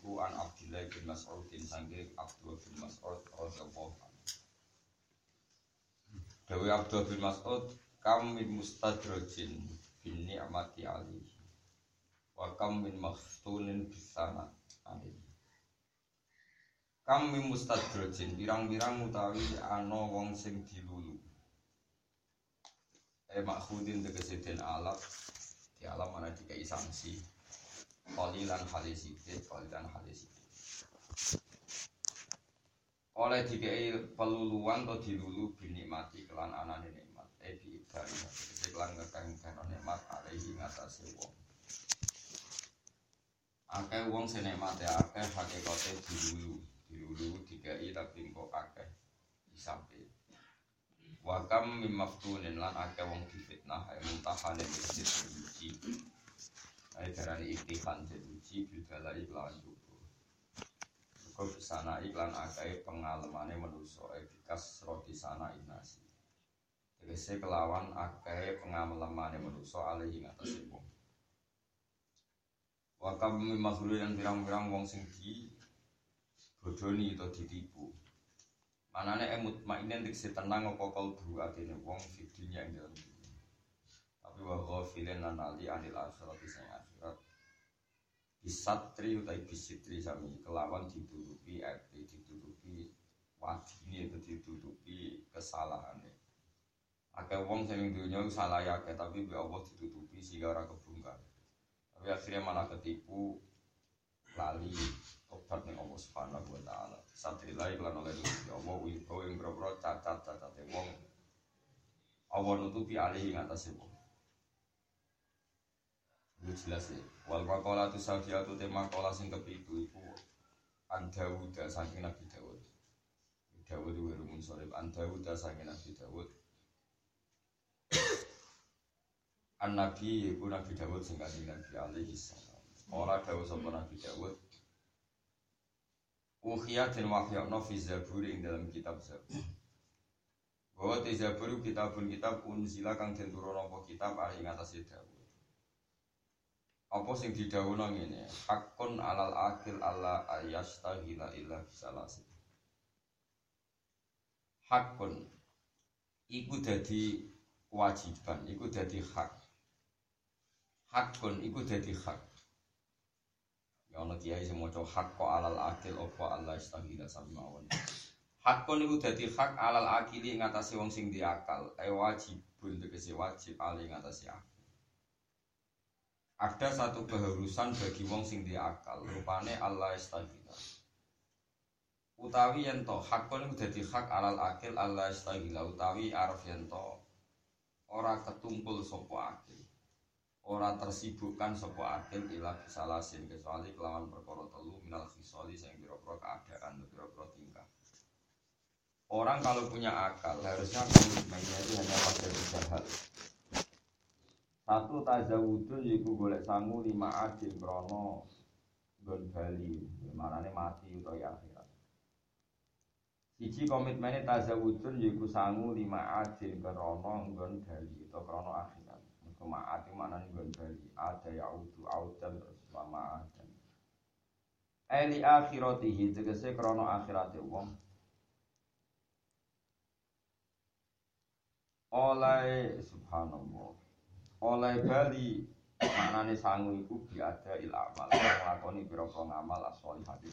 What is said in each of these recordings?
iku an Abdullah bin Mas'udin sanggih Abdullah bin Mas'ud radhiyallahu anhu. Dawe Abdullah bin Mas'ud kam min mustadrajin bin ni'mati ali wa kam min makhtunin bisana alaihi Kam min mustadrajin pirang-pirang utawi ana wong sing dilulu. Eh makhudin tegese den alat di alam mana dikai sanksi Kolilan halisidit, kolilan halisidit Oleh dikai peluluan atau dilulu binikmati kelan anane nikmat Eh diibdari, tegese kelan ngekang kena nikmat alaihi ngatasi wong Akeh wong sing nikmate akeh hakikate dilulu dilulu dikai tapi kok akeh disampe Wakam mim maftunin lan akeh wong difitnah ay muntahanin istir uji ay darani iktihan dan uji bilbala iklan tubuh Kau bisana iklan akeh pengalamane manusia ay bikas roti sana inasi. Tegese kelawan akeh pengalamane manusia alaihi ngatasi wong. Wakam mim maftunin pirang-pirang wong sing di bodoni atau ditipu. Manane emut mainen diksi tenang apa kalbu atine wong fidunya ing dalam. Tapi wa ghafilan lan ali anil akhirat sing akhirat. Bisatri utai bisitri sami kelawan ditutupi epi ditutupi wadine itu ditutupi kesalahane. Akeh wong sing dunya salah ya tapi bi Allah ditutupi sehingga ora kebungkar. Tapi akhirnya malah ketipu lali tobat ning Allah Subhanahu wa taala. Satrilah iklan oleh Gusti Allah wibawa ing boro cacat-cacat wong. Allah nutupi alih ing atase wong. Itu jelas ya. Wal maqala tu sadiyatu tema maqala sing kepitu iku an Dawud saking Nabi Dawud. Dawud wa rumun sorib an Dawud saking Nabi Dawud. An Nabi iku Nabi Dawud sing kanjeng Nabi alaihi salam. Ora dawuh Nabi Dawud Ukhiyah dan wahyakno fi zabur ing dalam kitab zabur Bahwa di zabur kitabun kitab unzila kang den turun apa kitab ari ing atase Dawud Apa sing didhawuhna ngene? Hakun alal akil alla ayastaghila illa bisalasi. Hakun. Iku dadi kewajiban, iku dadi hak. Hakun iku dadi hak. Ya ana kiai sing maca hak kok alal akil apa Allah istahila sami mawon. Hak kon iku dadi hak alal akili ngatasi wong sing diakal, e wajibun tegese wajib ali ngatasi akal. Ada satu keharusan bagi wong sing diakal, rupane Allah istahila. Utawi yen to hak kon iku dadi hak alal akil Allah istahila utawi arep yen to ora ketumpul sapa akil ora tersibukkan sebuah akil ilah bisalasin kecuali kelawan perkara telu minal khisoli sing pira-pira keadaan pira-pira tingkah. Orang kalau punya akal harusnya komitmennya itu hanya pada tiga hal. Satu tazawudun yiku golek sangu lima adil krono gon bali, manane mati utawa ya akhirat. Siji komitmennya tazawudun yiku sangu lima adil krono gon bali utawa krono akhirat. Kemaat itu mana nih bali ada ya udu audan terus lama adan. Eli akhiratihi tegese krono akhirate wong. Oleh subhanallah. Oleh bali maknane sangu iku biada il amal nglakoni pira-pira ngamal as-solihati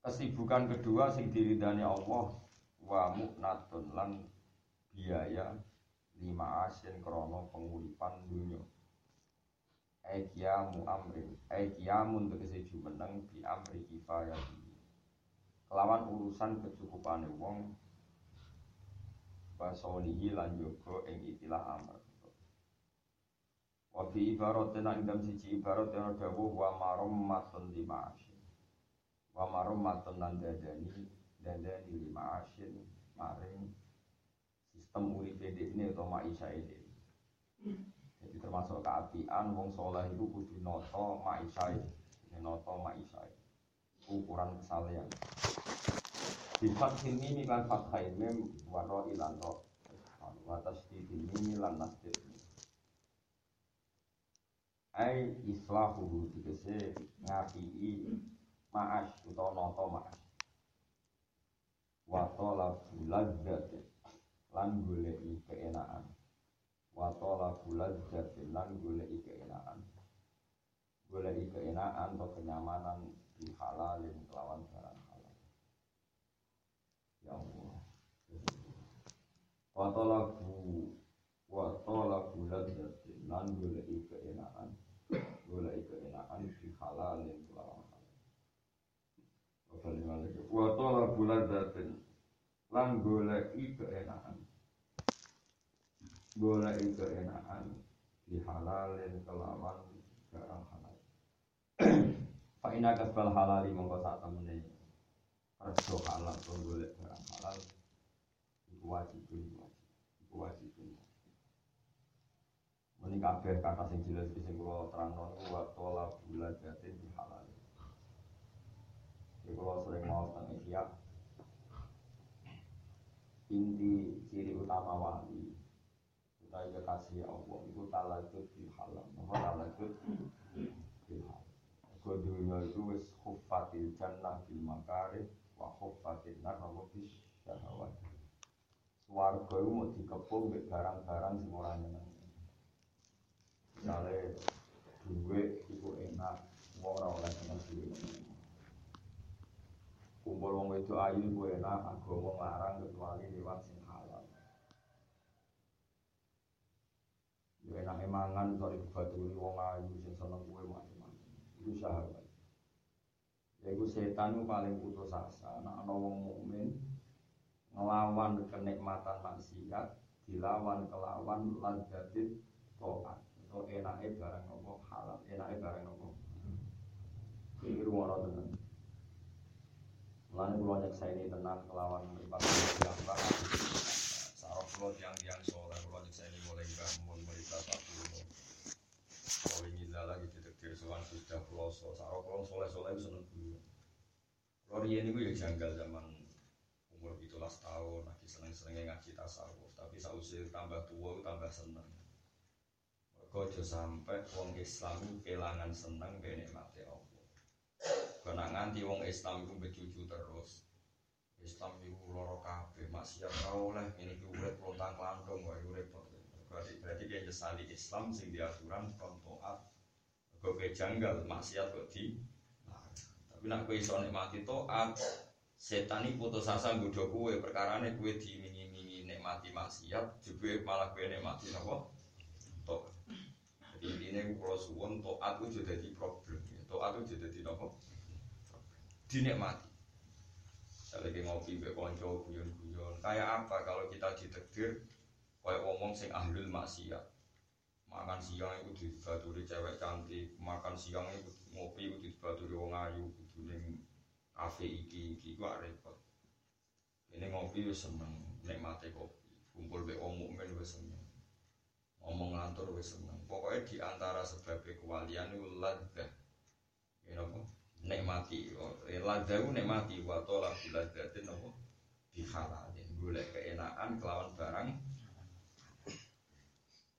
Kesibukan kedua sing diridani Allah wa mu'natun lan biaya lima asin krono penguripan dunia Aikiamu amrin Aikiamun tegesi jumeneng bi amri kifayati. Kelawan urusan kecukupan wong Basonihi lan yogo ing ikilah amr. Wabi ibarat tenak indam siji ibarat yang dawuh wa marom matun lima asin wa marum matun lan dadani dadani lima asin maring sistem urip ini atau maisha ini jadi termasuk keapian wong soleh itu kudu noto maisha ini noto maisha ukuran kesalehan di fathil mimi lan fathain mim waro ilan ro wa tasdidil mimi lan nasdid. Ai islahuhu dikese ngapii ma'as utawa nata ma'as wa talabul ladzati lan goleki keenaan wa talabul ladzati lan goleki keenaan goleki keenaan atau kenyamanan di halalin kelawan barang. halal ya Allah. Wa talabu wa talabu ladzati lan goleki keenaan golek keenaan di halalin kelawan halal wa talabu ladzati lan golek keenaan golek keenaan di halalin kelawan barang halal Pak ina kasbal halali mongko sak temene kerja halal to golek barang halal iku wajib iku wajib Mending kabeh kata sing jelas sing kula terangno niku wa tola bulan jatin di halal. Kula sering mau teng ihya. Inti ciri utama wali utawi kekasih Allah itu talajud di halal. Apa talajud di halal. Kau dunia itu wis khuffatil jannah bil makari wa khuffatil nar wa bis syahawat. Swarga itu mau dikepung barang-barang sing ora nyeneng misalnya duit itu enak orang oleh seneng duit kumpul wong itu ayu itu enak agama larang kecuali lewat sing halal. Ya enak emangan sorry dibaturi wong ayu sing seneng kue macam-macam itu sahabat itu setan itu paling putus asa nah ana wong mukmin ngelawan kenikmatan maksiat dilawan kelawan ladatit toat atau enaknya barang nopo halal, enaknya barang nopo. Ini ruang tenan. Mulane kula nyeksa ini tenang kelawan mripat gambar. Sarok kula tiang-tiang soleh kula nyeksa ini mulai bangun mripat aku. Kalau ini lagi detektir soal sudah kloso, sarok kula soleh-soleh seneng dulu. Kalau riyen niku ya janggal zaman umur 17 tahun, lagi seneng-senengnya ngaji tasawuf, tapi sausir tambah tua tambah seneng. Kojo sampai wong Islam kelangan seneng be nikmati Allah. Kena nganti wong Islam itu becucu terus. Islam itu loro kabeh, maksiat ora oleh ngene iki urip lontang lantung wae repot. Berarti berarti dia nyesali Islam sing diaturan kon taat. Kok janggal maksiat kok di Tapi nak kowe iso nikmati taat, setan iki putus asa nggodho kowe perkarane kowe dimingi-mingi nikmati maksiat, jebule malah kowe nikmati napa? Taat. Jadi intinya kalau suwon toat itu jadi problem, toat itu jadi nopo dinikmati. Saya lagi ngopi be konco guyon-guyon. Kayak apa kalau kita ditekdir kayak ngomong sing ahlul maksiat. Makan siang itu dibaturi cewek cantik, makan siang itu ngopi itu dibaturi wong ayu, kudu ning kafe iki iki gua repot. Ini ngopi wis seneng, nikmati kopi. Kumpul be wong mukmin wis seneng ngomong ngantur wis seneng. Pokoknya di antara sebab kewalian itu ladha. Ya napa? Nikmati. Ladha itu nikmati wa tola biladatin napa? Dihalalin. Golek keenaan kelawan barang.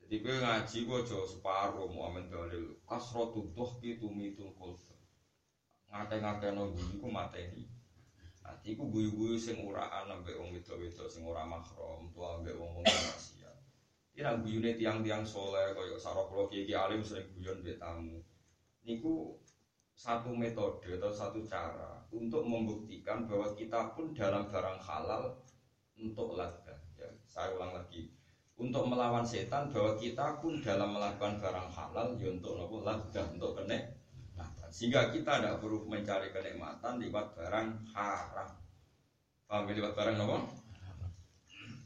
Jadi gue ngaji gue jauh separuh Muhammad dalil kasrotu gitu mitul kulfa ngate-ngate no guyu ku mateni. Nanti ku guyu-guyu sing uraan ambek wong wedok-wedok sing ora mahram tua ambek wong wong Ini guyune tiang-tiang soleh, kaya sarok lo kiai alim sering guyon be tamu. Niku satu metode atau satu cara untuk membuktikan bahwa kita pun dalam barang halal untuk ladha. Ya, saya ulang lagi, untuk melawan setan bahwa kita pun dalam melakukan barang halal ya untuk nopo ladha, untuk kenikmatan. Sehingga kita tidak perlu mencari kenikmatan lewat barang haram. Paham ya, lewat barang nopo?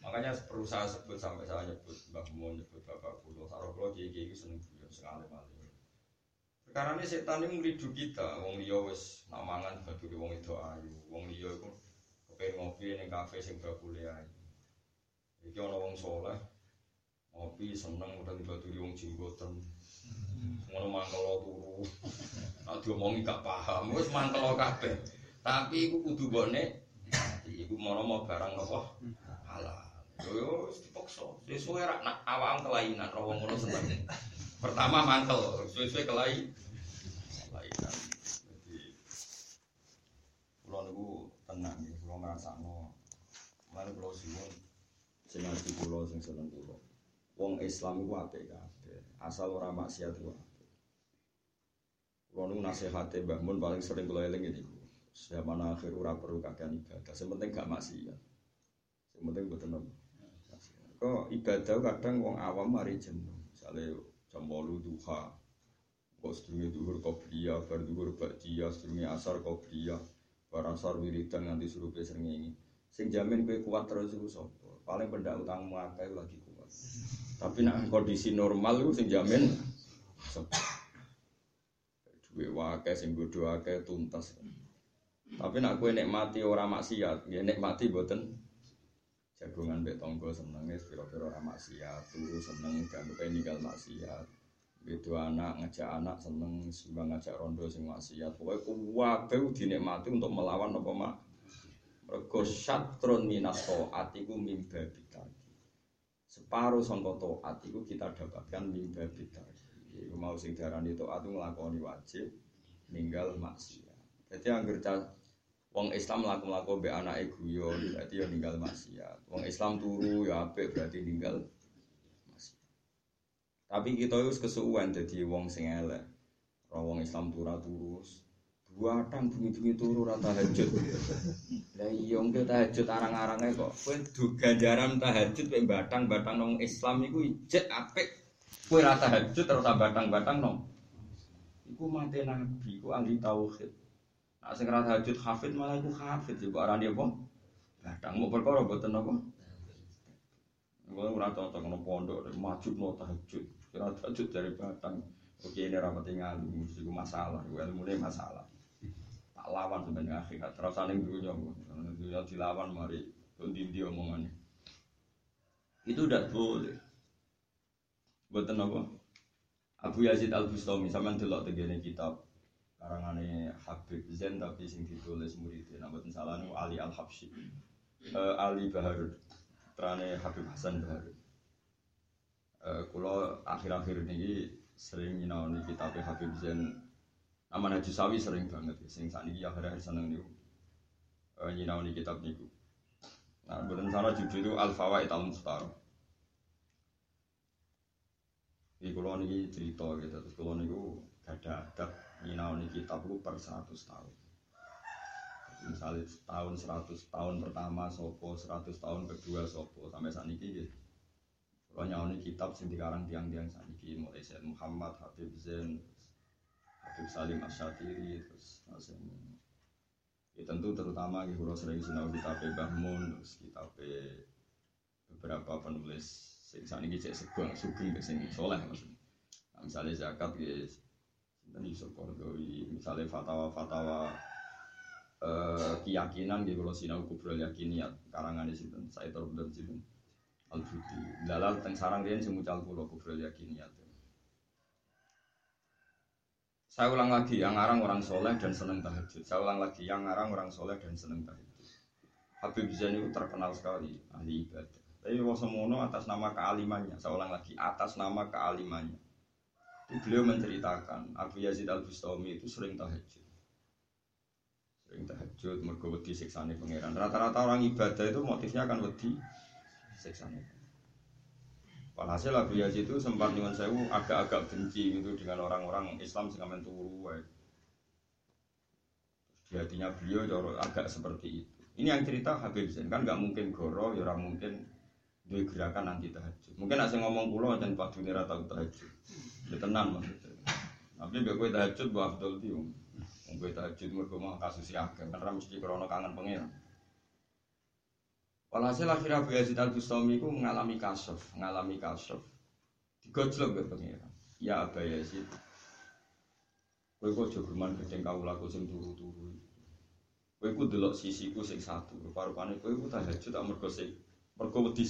Makanya perlu saya sebut sampai saya nyebut Mbah Mun, nyebut Bapak Kulo, Sarok Kulo, Kiai seneng sengalim alim. Karena ini setan ini ngelidu kita, wong liya wis nak mangan baturi wong itu ayu, wong liya iku kepen ngopi ning kafe sing bakule ayu. Iki ana wong soleh ngopi seneng udah dibaturi wong jenggoten. Ngono mangkel turu. Nek diomongi gak paham, wis mangkel kabeh. Tapi iku kudu bone iku mono mau barang nopo halal. Yo dipaksa. Sesuai rak nak awam kelainan ro wong ngono seneng. Pertama mangkel, sesuai kelai kelainan. Jadi kula niku tenang nggih, kula ngrasakno. Mane kula suwun sing ati kula sing seneng kula. Wong Islam apik kabeh, asal ora maksiat ku apik. Kula niku nasihate Mbah Mun paling sering kula eling niku. Zaman akhir ora perlu kakean ibadah, sing penting gak maksiat. Sing penting boten apa. Kok ibadah kadang wong awam mari jenuh. Misale jam 8 duha. Kok sedurunge duhur qobliyah, bar duhur ba'diyah, sedurunge asar qobliyah, bar asar wiridan nganti surupe srengenge. Sing jamin kowe kuat terus iku sapa? Paling pendak utangmu akeh lagi kuat. Tapi nak kondisi normal iku sing jamin? Duwe wae sing bodho akeh tuntas. Tapi nak kue nikmati ora maksiat, ya nikmati boten jagongan mbek seneng wis pira-pira ora maksiat, turu seneng gak ninggal maksiat. Gitu anak ngajak anak seneng sumbang ngajak rondo sing maksiat. Pokoke kabeh dinikmati untuk melawan apa mak. Mergo syatrun minas taat iku mimba bitaki. Separuh sangka taat iku kita dapatkan mimba bitaki. Iku mau sing diarani taat nglakoni wajib ninggal maksiat. Jadi angger Wong Islam laku-laku be anake guyon berarti ya ninggal maksiat. Wong Islam turu ya apik berarti ninggal maksiat. Tapi kita wis kesuwen dadi wong sing elek. Wong Islam turu turus. Dua tang bunyi-bunyi turu ora tahajud. Lah iya engko tahajud arang-arange kok. Kowe du ganjaran tahajud mek batang-batang nang Islam iku ijek apik. Kowe ora tahajud terus batang-batang nang. Iku mate nabi, iku ahli tauhid. Nah, sing ra tahajud hafid malah iku hafid juga arane apa? Kadang mau perkara boten apa? Gue ora cocok ngono pondok, maju no tahajud. Kira tahajud dari batang. Oke ini rapat tinggal, mesti masalah, ilmu masalah. Tak lawan sebenarnya akhirat, terus saling dunia, dunia dilawan mari, tundi dia omongannya. Itu udah boleh. Boten apa? Abu Yazid Al Bustami sama delok tegene kitab karangane Habib Zain tapi sing ditulis muridnya nama salah nu Ali Al Habsyi uh, Ali Baharud terane Habib Hasan Baharud uh, kulo akhir-akhir ini sering nyinaoni kitab Habib Zain nama Najib Sawi sering banget ya sing saat ini akhir-akhir seneng niku. Uh, nyinaoni kitab niku. Nah bukan salah judul itu Al Fawaid Al Ini kalau ini cerita gitu, terus kalau ini ada adab nyinaoni kitab itu per 100 tahun. Misalnya tahun 100 tahun pertama sopo 100 tahun kedua sopo sampai saat ini gitu. Kalau nyaoni kitab sing dikarang tiang-tiang saat ini mulai Muhammad, Habib Zain, Habib Salim Asyatiri terus masih ya tentu terutama kalau sering sinau kitab Bahmun terus kitab beberapa penulis sing ini cek sebuah sugeng sing soleh maksudnya. Nah, misalnya zakat gitu dan Yusuf Kordowi misalnya fatwa-fatwa eh, keyakinan di kalau sinau kubro yakiniat karangan di situ saya benar situ al budi dalal tentang sarang dia semucal pulau kubro yakiniat saya ulang lagi yang ngarang orang soleh dan seneng tahajud. Saya ulang lagi yang ngarang orang soleh dan seneng tahajud. Habib Zain itu terkenal sekali ahli ibadah. Tapi Wasemono atas nama kealimannya. Saya ulang lagi atas nama kealimannya. Beliau menceritakan Abu Yazid Al Bustami itu sering tahajud. Sering tahajud mergo wedi siksane pangeran. Rata-rata orang ibadah itu motifnya akan wedi siksane Walhasil Abu Yazid itu sempat nyuwun sewu agak-agak benci gitu dengan orang-orang Islam sing amen turu wae. Di hatinya beliau agak seperti itu. Ini yang cerita Habib Zain kan nggak mungkin goro, ya orang mungkin dua gerakan anti tahajud. Mungkin asing ngomong pulau dan pak dunia tahu tahajud. Ya tenang maksudnya. Tapi gak gue tahajud buat Abdul Tium. Gue tahajud mereka mau kasus ya karena mesti krono kangen pengen. Walhasil akhirnya Abu Yazid Al Bustami itu mengalami kasuf, mengalami kasuf. Digojlok ke pengiran. Ya Abu Yazid, Kowe kok jogeman gedeng kawulaku sing turu-turu. Kowe ku delok sisiku sing satu, rupa-rupane kowe ku tahajud tak mergo sing mergo wedi.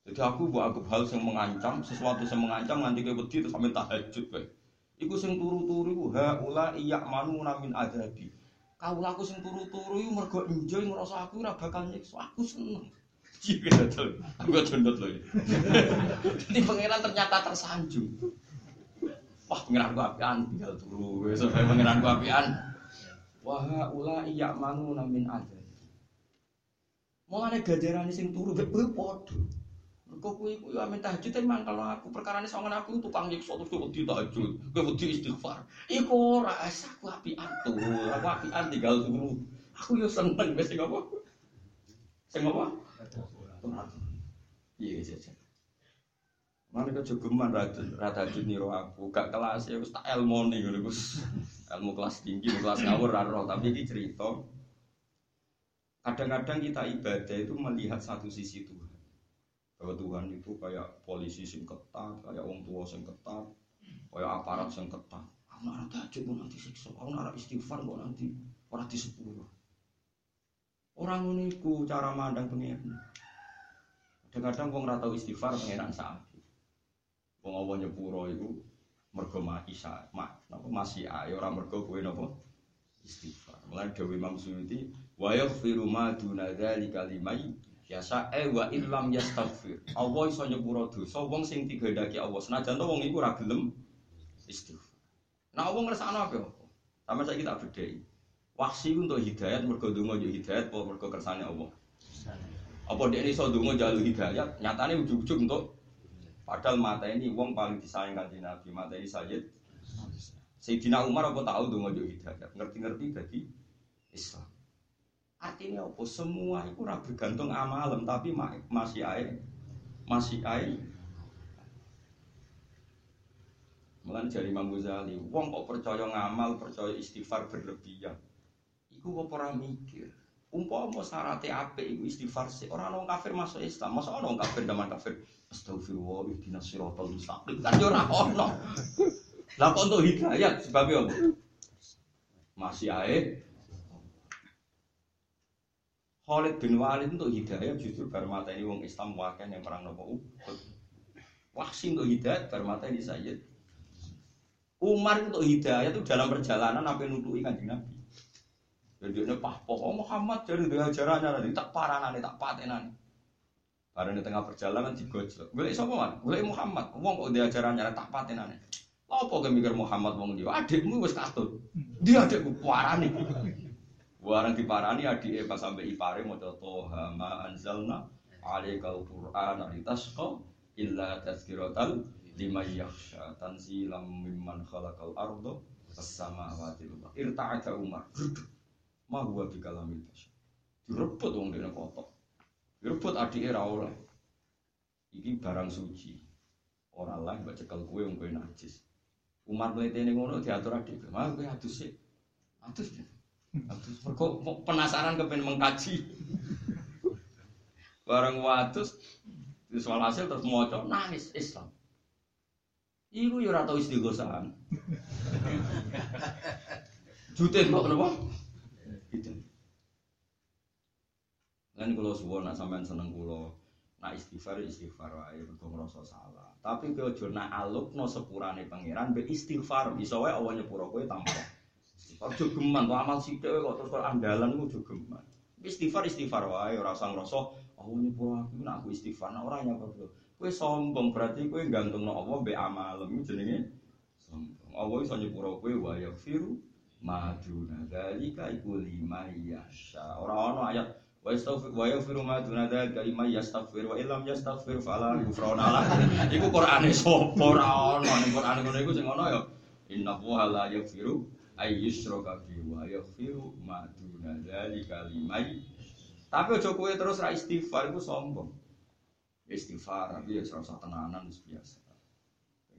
Jadi aku buat aku hal yang mengancam, sesuatu yang mengancam nganti kowe wedi terus sampe tahajud kowe. Iku sing turu-turu iku haula iya manu min adabi. Kawulaku sing turu-turu iku mergo enjoy ngrasa aku ora bakal nyiksa, aku seneng. Jika betul, aku gak jondot loh. Jadi pangeran ternyata tersanjung. Wah pangeran gua apian, tinggal turu. Sampai pangeran gua apian. Wah ula iya manu namin. Mau ada gajaran sing turu, gue podo. Kok kuwi kuwi amin tahajud emang kalau aku perkara ini sama aku tukang nyiksa terus gue wedi tahajud, gue wedi istighfar. Iku ora aku apian tuh, aku apian tinggal turu. Aku yo seneng sing apa? Sing apa? Iya iya. Mana kau jogeman rata rata niro aku, gak kelas ya, tak ilmu nih gus, ilmu kelas tinggi, kelas ngawur raro, tapi ini cerita. Kadang-kadang kita ibadah itu melihat satu sisi Tuhan, bahwa Tuhan itu kayak polisi sing ketat, kayak orang tua sing ketat, kayak aparat sing ketat. Aku nara tahajud mau nanti siksa, aku nara istighfar mau nanti orang di sepuluh. Orang ini cara mandang pengiran. Kadang-kadang wong ora tau istighfar pangeran saat. Wong Allah nyepuro iku mergo isa, mak napa masih ae ora mergo kowe napa istighfar. Mulane Dewi Imam Suyuti wa yaghfiru ma duna dzalika liman yasa e wa illam yastaghfir. Allah iso nyepuro dosa wong sing digandaki Allah senajan to wong iku ora gelem istighfar. Nah wong ngrasakno apa? Sama saya kita bedhei. Wahsi untuk hidayat mergo donga yo hidayat apa mergo kersane Allah. Apa dia ini sodungo jalur hidayat? Nyatanya ujung-ujung untuk padahal mata ini wong paling disayang kanji Nabi mata ini Sayyid Sayyidina Umar apa tahu dongo jalur hidayat? Ngerti-ngerti jadi Islam. Artinya apa? Semua itu bergantung amalem tapi masih air masih air Mulan jari Imam Ghazali, wong kok percaya ngamal, percaya istighfar berlebihan. Iku kok ora mikir. Umpama syaratnya apik iku istighfar sih. Orang orang kafir masuk Islam, masa orang kafir zaman kafir Astagfirullah, ihdinas siratal mustaqim. Kan yo ora ono. Lah kok untuk hidayat sebabnya apa? Masih ae Khalid bin Walid untuk hidayat justru bar mata ini wong Islam wakil yang perang nopo Uhud. Wahsi untuk hidayat bar mata ini Sayyid. Umar untuk hidayat itu dalam perjalanan apa nutuki kanjeng Nabi. Jadi dia pahpoh, oh Muhammad jadi dia ajarannya nanti tak parah nanti tak patenan. Karena di tengah perjalanan digojlok. Gue siapa man? Gue Muhammad. Wong kok dia ajarannya tak patenan. Apa mikir Muhammad wong dia? Adikmu wes katut. Dia adikku parani. Warang diparani adik pas sampai ipare mau toha ma anzalna alaikal Qur'an litasqa illa tazkiratal lima yakhsha tanzilam mimman khalaqal ardo as-samawati wal irta'ata Umar ma huwa bi kalamil bashar direbut wong dene kotok. Direbut adike ra oleh iki barang suci. Ora lah mbak cekel kowe wong kowe najis. Umar mletene ngono diatur adik mah kowe adus. sik mergo penasaran kepen mengkaji barang watus soal hasil terus maca nangis Islam Iku ya ora tau istighosahan. Jute kok kenapa? Gitu. Kan kalau suwon nak sampean seneng kula, nak istighfar istighfar wae mergo ngrasa salah. Tapi kowe aja nak alupno sepurane pangeran be istighfar bisa wae Allah nyepuro kowe. Istighfar jogeman to amal sithik kok terus kok andalan ku jogeman. Istighfar istighfar wae ora usah ngrasa Allah nyepuro aku nak aku istighfar nak ora nyepuro. Kowe sombong berarti kowe gantungno Allah be amalem jenenge sombong. Allah iso nyepuro kowe wa yaghfiru maduna dzalika iku lima yasha. Ora ono ayat wa yastaghfir wa yaghfiru maduna dzalika lima yastaghfir wa illam yastaghfir fala ghufrana lah. Iku Qur'ane sapa ora ono ning Qur'an ngono iku sing ono ya inna wa la yaghfiru ay yushraka bi wa yaghfiru maduna dzalika lima Tapi aja kowe terus ra istighfar iku sombong. Istighfar tapi ya ora usah tenanan biasa.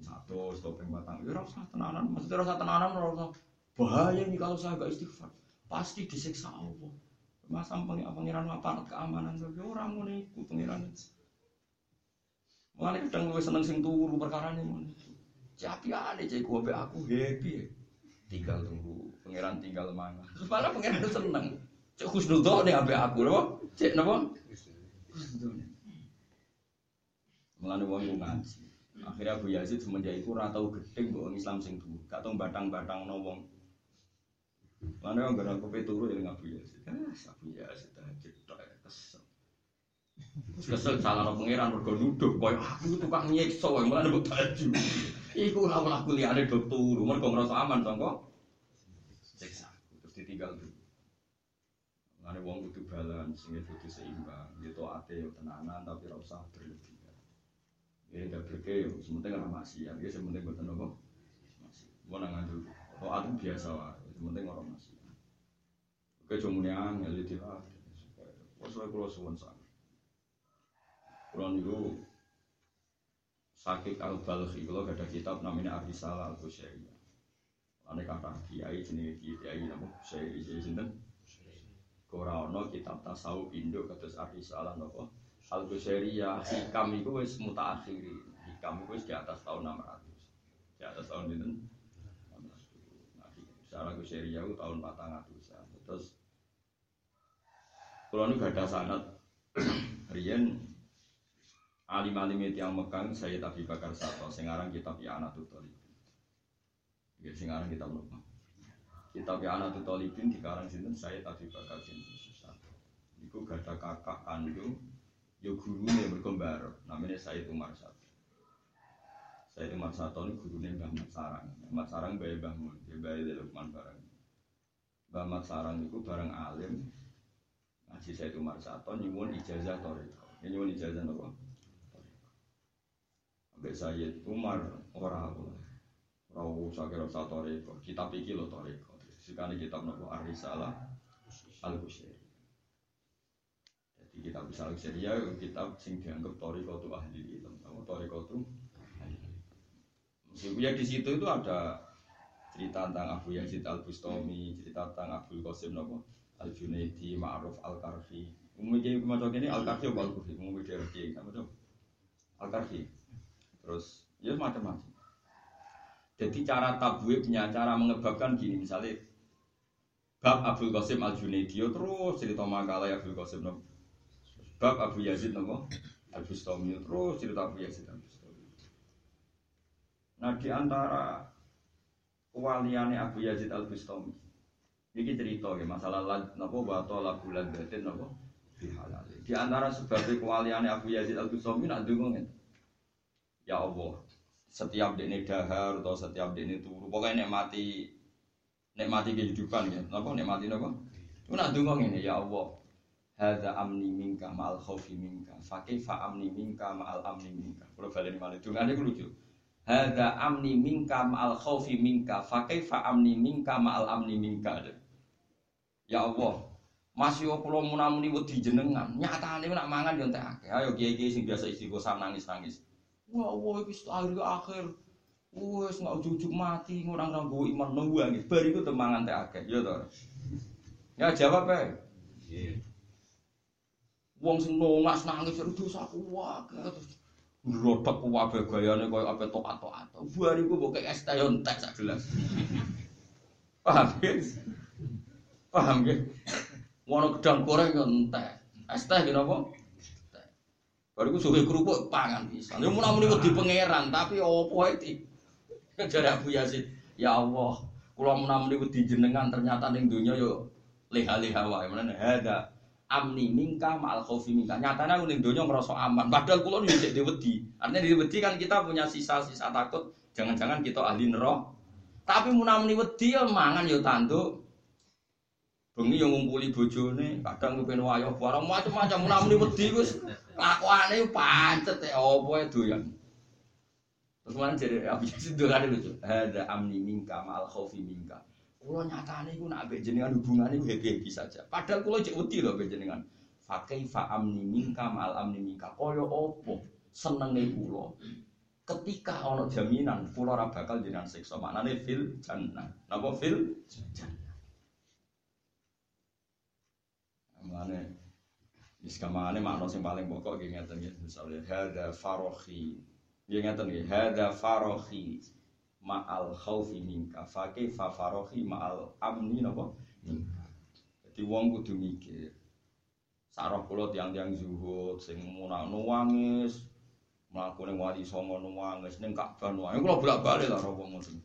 Satu, yang batang. Ya ora usah tenanan, maksudnya ora usah tenanan ora usah Bahaya nih kalau saya gak istighfar. Pasti disiksa Allah. Masa pengiran aparat keamanan saja orang mau ikut pengiran. Mulai kadang gue seneng sing turu perkara ini mau. Capi ada cek gue aku happy. Tinggal tunggu pangeran tinggal mana malah pangeran seneng cek khusnudzon nih ambek aku loh cek napa Mulane wong ku ngaji. Akhirnya Abu Yazid semenjak itu ora tau gedeng kok Islam sing tuh, gak tau batang-batang no wong. Wong gara kopi turu ya Abu Yazid. Ah, Abu Yazid tok ya, kesel. Kesel salah no pangeran mergo nuduh koyo aku tukang nyiksa wae mulane mbok tahajud. Iku ora aku liyane do turu mergo ngrasa aman sangka siksa. Terus ditinggal dulu. Mulane wong kudu balance, sing kudu seimbang. Ya ate yo tenanan tapi ora usah berlebihan. Ya tidak berke, sementing orang maksiat, ya sementing buat nopo. Mau nangan dulu. Oh aku biasa lah, sementing orang maksiat. Oke cuma yang ngeli lah. Sesuai kalau suwon sana. Kalau niku sakit al balhi kalau ada kitab namanya Arisalah al Kusyairiyah. Ane kata kiai jenis kiai nama Kusyairi jadi sinten. Korano kitab tasawuf Indo kata Arisalah nopo al ya hikam itu wis mutaakhiri hikam itu di atas tahun 600 di atas tahun itu nah secara Ghazaliyah itu tahun 400 terus kalau ini gak ada sanat Rian alim-alim yang Mekang saya tapi bakar satu. Sekarang kitab ya anak tutolibin ya sekarang kitab lupa kitab ya anak tutolibin di karang sini saya tapi bakar satu itu gak kakak kandung yo nih berkembar namanya Said Umar Sato Said Umar Sato ini nih Mbah Sarang. Mat Sarang bayi Mbah Mun bayi Lukman barang Mbah Mat Sarang itu barang alim. Ngaji Said Umar Sato nyuwun ijazah toriko nyuwun ijazah apa Said Umar orang aku. Ora usah kira usah toriko. Kita pikir lo toriko. Sekarang kitab nopo? Arisalah Al-Husain. Di kitab bisa Syariah kitab sing dianggap toriko tu ahli ilmu kamu toriko tu ya di situ itu ada cerita tentang Abu Yazid Al Bustami, cerita tentang Abu Qasim Nopo? Al Junaidi, Ma'ruf Al Karfi. Umumnya macam ini Al Karfi Al Karfi, umumnya dia Karfi, apa tuh? Al Karfi. Terus ya macam-macam. Jadi cara tabwibnya, cara mengebabkan gini misalnya bab Abu Qasim Al Junaidi terus cerita makalah Abu Qasim Nopo Bab Abu Yazid nopo Al Bustami terus cerita Abu Yazid Al Bustami. Nah di antara kewaliannya Abu Yazid Al Bustami ini cerita ya masalah nopo bato la bulan batin nopo. Di antara sebab kewaliannya Abu Yazid Al Bustami nak dungungin. Ya Allah, setiap dene dahar atau setiap dene turu, pokoknya nikmati nikmati kehidupan ya. Napa nikmati napa? Itu nak dungong ini ya Allah hadza amni minka ma'al khaufi minka fa kaifa amni minka ma'al amni minka? Kalau baleni malih dungane ku lucu. Hadza amni minka ma'al khaufi minka fa kaifa amni minka ma'al amni minka? Ya Allah masih yo kula munamuni wedi jenengan. Nyatane nak mangan yo entek akeh. Ayo kiai-kiai sing biasa istighosah nangis-nangis wah wah iki akhir akhir Wes nggak ujuk mati ngurang nang gue iman nunggu angin. Bariku temangan teh akeh, ya toh. Ya jawab ya. Wong sing nongas nangis itu wae terus Ngerodok wae gayane koyo ape tokat-tokat. Bariku mbok kek es teh entek sak gelas. Paham ya? Paham ya? Wono gedang goreng entek. Es teh ki Bariku suwe kerupuk pangan bisa. Ya wedi pangeran tapi opo iki? Jare Abu Yazid, ya Allah, kula mun-muni wedi jenengan ternyata ning donya yo leha-leha wae. Menene hada amni mingka ma'al khaufi mingka. Nyatanya aku ning ngerasa aman. Padahal kula yo cek wedi. Artinya di wedi kan kita punya sisa-sisa takut jangan-jangan kita ahli neraka. Tapi munamuni wedi yo mangan yo tanduk. Bengi yo ngumpuli bojone, kadang kepen wayah barang macam-macam munamuni wedi kelakuane pancet ya opo e doyan. Terus mana jadi Abu Yazid dolan lucu. Ada amni mingka ma'al khaufi mingka. Kulo nyatane iku nak jenengan hubungane iku happy-happy saja. Padahal kulo cek wedi lho ambek jenengan. Fa kaifa amni minka mal amni minka. Kaya opo senenge kulo. Ketika ana jaminan kulo ora bakal jenengan siksa. Maknane fil jannah. Napa fil jannah. Maknane Wis kamane makna sing paling pokok nggih ngeten nggih. Misale hadza farohi. Nggih ngeten nggih, hadza farohi. ma'al khaufi minka fakih fafarohi ma'al amni napa minka jadi wong kudu mikir sarah kula tiang-tiang zuhud sing munang nuwangis mlakune wali songo nuwangis ning Ka'bah nuwangis kula bolak-balik lah wong ngoten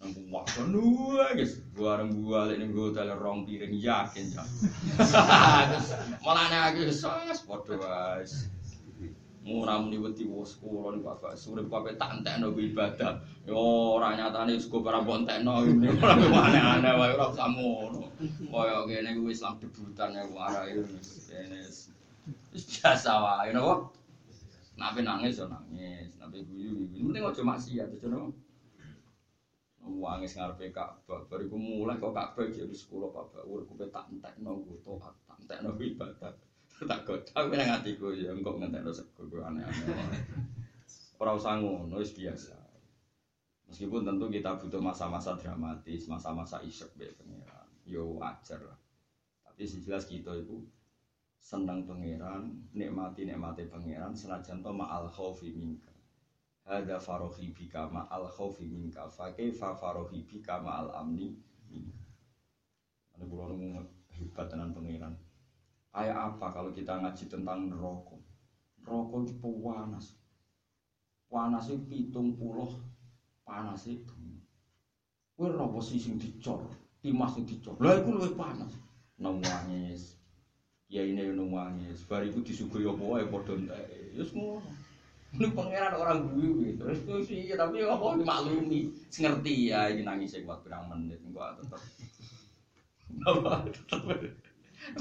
nang kuwak nuwangis bareng balik ning hotel rong piring yakin ya malah nek aku sos padha wae Murah muni wedi wis kula niku Bapak surip kabeh tak entekno ibadah. Yo ora nyatane sego para mbok entekno ora aneh-aneh wae ora usah ngono. Kaya kene kuwi Islam debutan ya warai kene biasa wae napa. Nabi nangis yo nangis, nabi guyu guyu. Penting aja maksiat aja napa. Wangis ngarepe Ka'bah, bariku mulai kok Ka'bah jadi sekolah Bapak urip tak entekno taat, tak entekno ibadah. tak godang nang atiku ya engko ngentekno sego aneh-aneh. Ora usah ngono wis biasa. Meskipun tentu kita butuh masa-masa dramatis, masa-masa isyuk be pangeran. Yo wajar lah. Tapi jelas kita itu senang pangeran, nikmati nikmati pangeran senajan to ma'al khaufi minka. Hada farohi bika ma'al khaufi minka. Fa kaifa farohi bika ma'al amni minka. Ana kula hebat tenan pangeran. Kayak apa kalau kita ngaji tentang neraka? Neraka itu panas. Panas itu pitung puluh panas itu. Kue nopo sing dicor, timas sing dicor. Lah itu lebih panas. Nangis. Ya ini yang nangis. Bar itu disuguhi apa entek. Ya semua. Ini pangeran orang gue gitu. Terus sih tapi apa dimaklumi. Ngerti ya ini nangis kuat berang menit enggak tetap.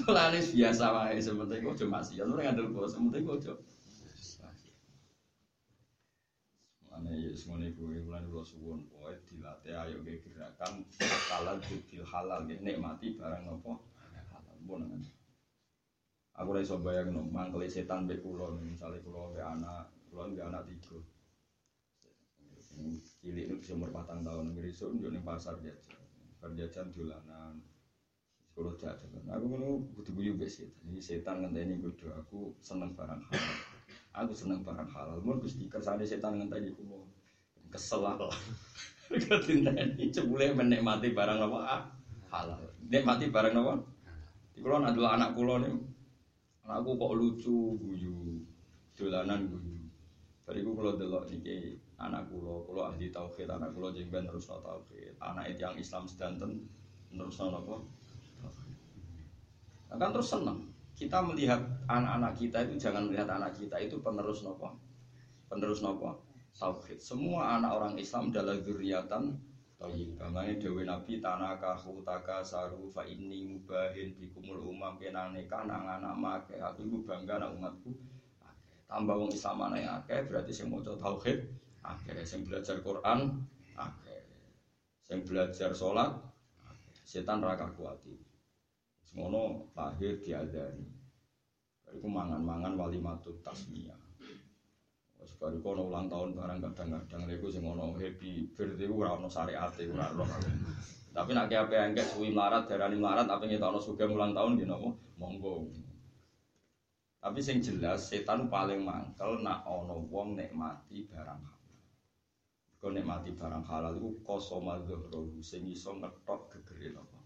Mulane biasa wae sementing kok cuma sih. Ora ngandel bos, sementing kok cuma. Mulane ya semuanya gue mulane kula suwun pokoke dilatih ayo ge gerakan halal bidil halal ge nikmati barang nopo halal. Kan. Aku ora iso bayangno mangkele setan kula misale kula mbek anak, kula mbek anak tiga. Cilik itu bisa umur patang tahun, ngirisuk yo ning pasar jajan. Bar jajan dolanan, kalau jajan, aku kan butuh guyu be setan. Jadi setan ngenteni kudu aku seneng barang halal. Aku seneng barang halal. Mun gusti kersane setan ngenteni kulo. Kesel lah. Ketinteni cebule menikmati barang apa ah, halal. Nikmati barang apa? Di kulo adalah anak kulo nih. Anakku kok lucu guyu. Dolanan guyu. Bariku kulo delok niki anak kulo, kulo ahli tauhid, anak kulo jeng ben terus tauhid. Anak itu yang Islam sedanten terus apa? akan terus senang. Kita melihat anak-anak kita itu jangan melihat anak kita itu penerus nopo, penerus nopo tauhid. Semua anak orang Islam adalah zuriatan tauhid. Makanya Dewi Nabi tanah kahu taka saru fa ini mubahin bikumul umam kenang nikah nang anak make. Aku bangga nang umatku. Tambah wong Islam anak yang akeh berarti sing mau tauhid akeh, sing belajar Quran akeh, sing belajar sholat setan raka kuati. Semono lahir diadani. Bariku mangan-mangan wali matut tasmiyah. Wes bariku ono ulang tahun barang kadang-kadang iku sing ono happy birthday ora ono syariate ora ono. Tapi nek ape engke suwi melarat darani melarat tapi ngetokno sugih ulang tahun nopo monggo. Tapi sing jelas setan paling mangkel nak ono wong nikmati barang halal. Kau nikmati barang halal itu kosoma dhuhro sing iso ngetok gegere nopo.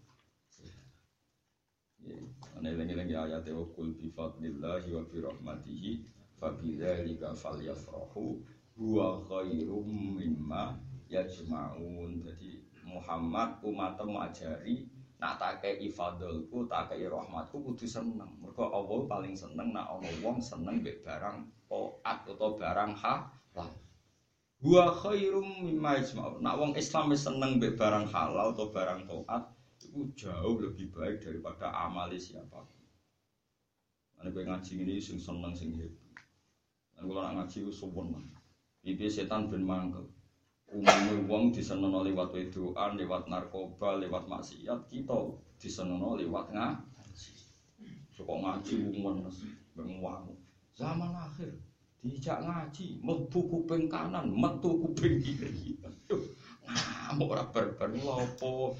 Ane lengi-lengi ayat wa kul bi fadlillahi wa bi rahmatihi fa bi dzalika falyafrahu huwa khairum mimma yajma'un. Jadi Muhammad umatem ajari nak tak kei fadlku, tak kei rahmatku kudu seneng. Mergo Allah paling seneng nak ana wong seneng mbek barang taat utawa barang halal. Huwa khairum mimma yajma'un. Nak wong Islam wis seneng mbek barang halal atau barang taat, itu jauh lebih baik daripada amali siapa. Nanti gue ngaji ini sing seneng sing happy. Kalau nak ngaji suwon lah. Ibi setan ben mangkel. Umumnya wong disenono lewat wedoan, lewat narkoba, lewat maksiat, kita disenono lewat ngaji. Suka ngaji umum mas, benguang. Zaman akhir, dijak ngaji, metu kuping kanan, metu kuping kiri. Ngamuk ora barbar lopo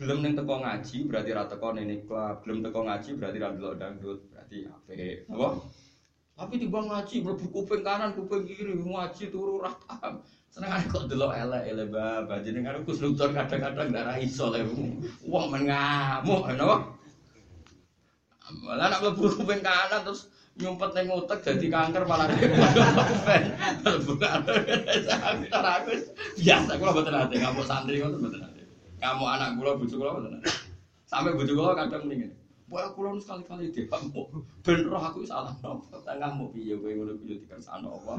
belum neng teko ngaji berarti rata teko neng klub belum teko ngaji berarti ra delok dangdut berarti apik apa Tapi tiba ngaji, mlebu kuping kanan, kuping kiri, ngaji turu rata. Seneng kok delok elek elek bapak jenengan Gus Nudon kadang-kadang ndak ra iso le. Wong men ngamuk napa? Malah nak mlebu kuping kanan terus nyumpet ning utek jadi kanker malah. Bukan. Aku biasa kula mboten ate ngamuk santri ngoten mboten ate. Kamu anak kula bojo kula mboten ate. Sampai bojo kula kadang mendingin. Wah, kula sekali-kali dia. Ben roh aku salah nopo. Tengahmu piye kowe ngono piye dikersano apa.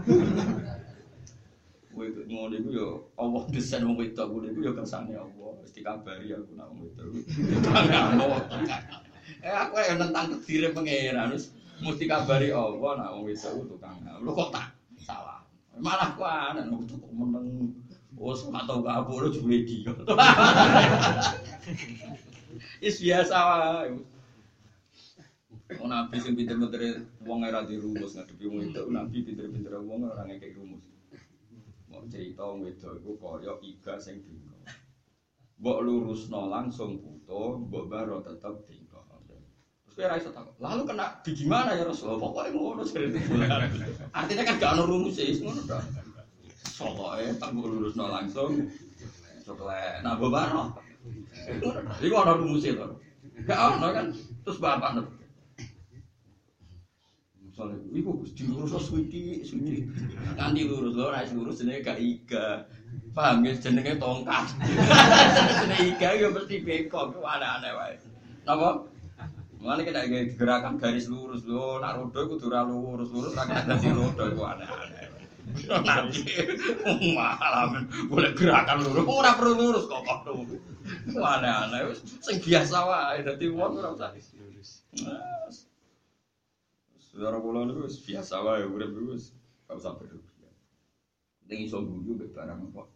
Kowe ngono iku yo Allah desain wong wedok ngono iku yo kersane Allah. Wis dikabari aku nak wong wedok. Eh aku yang tentang kedire pangeran wis mesti kabari Allah nak wong wedok tukang. Lho kok tak salah. Malah ku aneh kok meneng. Oh, sama tau kabur lu juga dia. Is biasa wae. Oh nabi sing pinter-pinter wong ora dirumus ngadepi itu nabi pinter-pinter wong ora ngekek rumus. Mau cerita wong itu iku kaya iga sing dingko. Mbok lurusno langsung puto, mbok baro tetep dingko. Terus kira iso takut. Lalu kena di gimana ya Rasulullah? Pokoknya ngono cerita Artinya kan gak ono rumus ya, ngono tok. Pokoknya tak mbok lurusno langsung. Coklat, nah mbok baro. Iku ono rumus itu. Gak ono kan. Terus bapak Soalnya, iku Gus diurus suwiti, suwiti. Nganti lurus lho, nek lurus jenenge gak iga. Paham ya jenenge tongkat. jenenge iga ya mesti bengkok, ku aneh-aneh wae. Napa? Mulane kena gerakan garis lurus lho, nak rodo kudu ora lurus, lurus kena dadi rodo iku aneh-aneh. Nanti malam boleh gerakan lurus, ora perlu lurus kok kok. Aneh-aneh wis sing biasa wae dadi wong ora usah lurus. Saudara kula niku wis biasa wae urip niku wis gak usah berlebihan. Ning iso guyu barang apa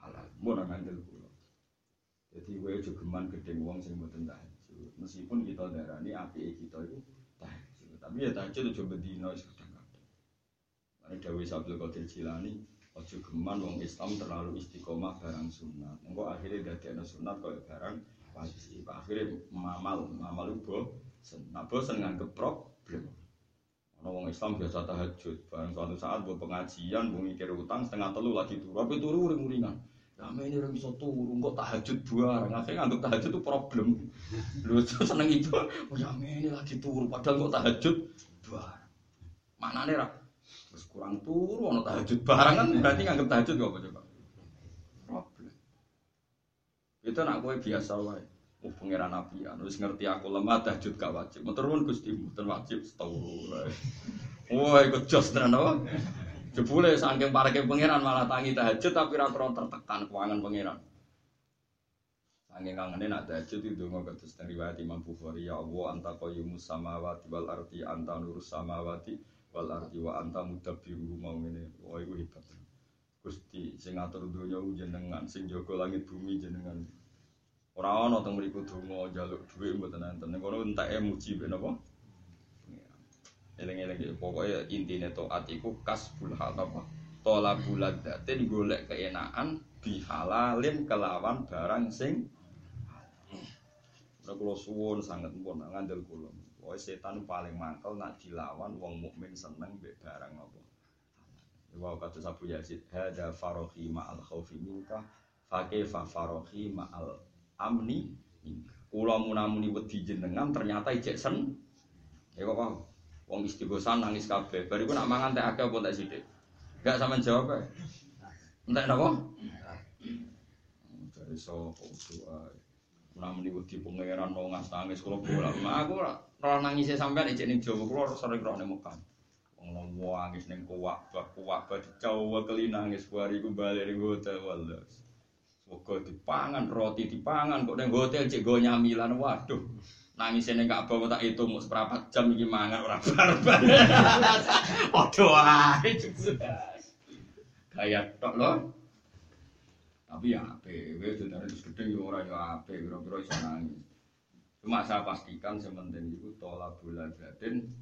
halal. Mun ngandel kula. Jadi kowe aja geman gedeng wong sing tahajud. Meskipun kita darani apike kita iku tahajud. Tapi ya tahajud aja bendina wis kadang-kadang. Mane dawuh Abdul Qadir Jilani, aja geman wong Islam terlalu istiqomah barang sunat. Engko akhirnya dadekno sunat kaya barang wajib. Akhirnya mamal, mamal itu bosen. Nah bosen nganggep problem. Wong Islam biasa tahajud, bareng suatu saat buat pengajian, buat mikir utang setengah telu lagi turu, tapi turu uring-uringan. Ya ini orang bisa turu, kok tahajud bareng, akhirnya nganggep tahajud itu problem. Lu seneng itu, oh ya ini lagi turu, padahal kok tahajud bareng. Mana nih rak? Terus kurang turu, ono tahajud bareng kan berarti nganggep tahajud gak apa coba? Problem. Itu nak gue biasa wae. Oh pangeran nabi ya, nulis ngerti aku lemah tahajud gak wajib. Mau turun gusti, bukan wajib setahu. Wah ikut jos tenan apa? Jebule saking parake pangeran malah tangi tahajud tapi ra tertekan keuangan pangeran. Saking kangene nak tahajud itu mau kados riwayat Imam Bukhari ya Allah anta qayyumus samawati wal ardi anta nurus samawati wal ardi wa anta mudabbiru mau ngene. Wah iku hebat. Gusti sing ngatur donya jenengan, sing jaga langit bumi jenengan. Ora ana teng mriku donga njaluk dhuwit mboten enten. Ning kono enteke muji ben apa? Eling-eling pokoke intine taat iku kasbul? Tola buladatin golek keenakan bihalalin kelawan barang sing Ora kula suwun sanget pun ngandel kula. Pokoke setan paling mangkel nak dilawan wong mukmin seneng mbek barang apa. Wa kata Abu Yazid, hada farohi ma'al khaufi minka, fa farohi ma'al amni. Kula munamuni wedi jenengan ternyata ijek sen. Ya kok paham wong istighosan nangis kabeh. Bariku nak mangan teh akeh apa tak sithik? Gak sama jawab ae. Entek napa? Dari sapa doa munamuni wedi pangeran mau ngas nangis kula bola aku ora nangis sampean ijek ning Jawa kula sering roh ning wong nangis ning kuwak kuwak Jawa kelinangis bariku bali ning hotel wallahi Moga dipangan, roti dipangan, kok neng hotel cek go nyamilan, waduh. Nangis ini gak bawa tak itu mau seberapa jam ini mangan orang barbar. Waduh, ae Kayak tok loh. Tapi ya ape, sudah harus gede ya orang ya ape, kira-kira iso nangis. Cuma saya pastikan sementing itu tolak bulan batin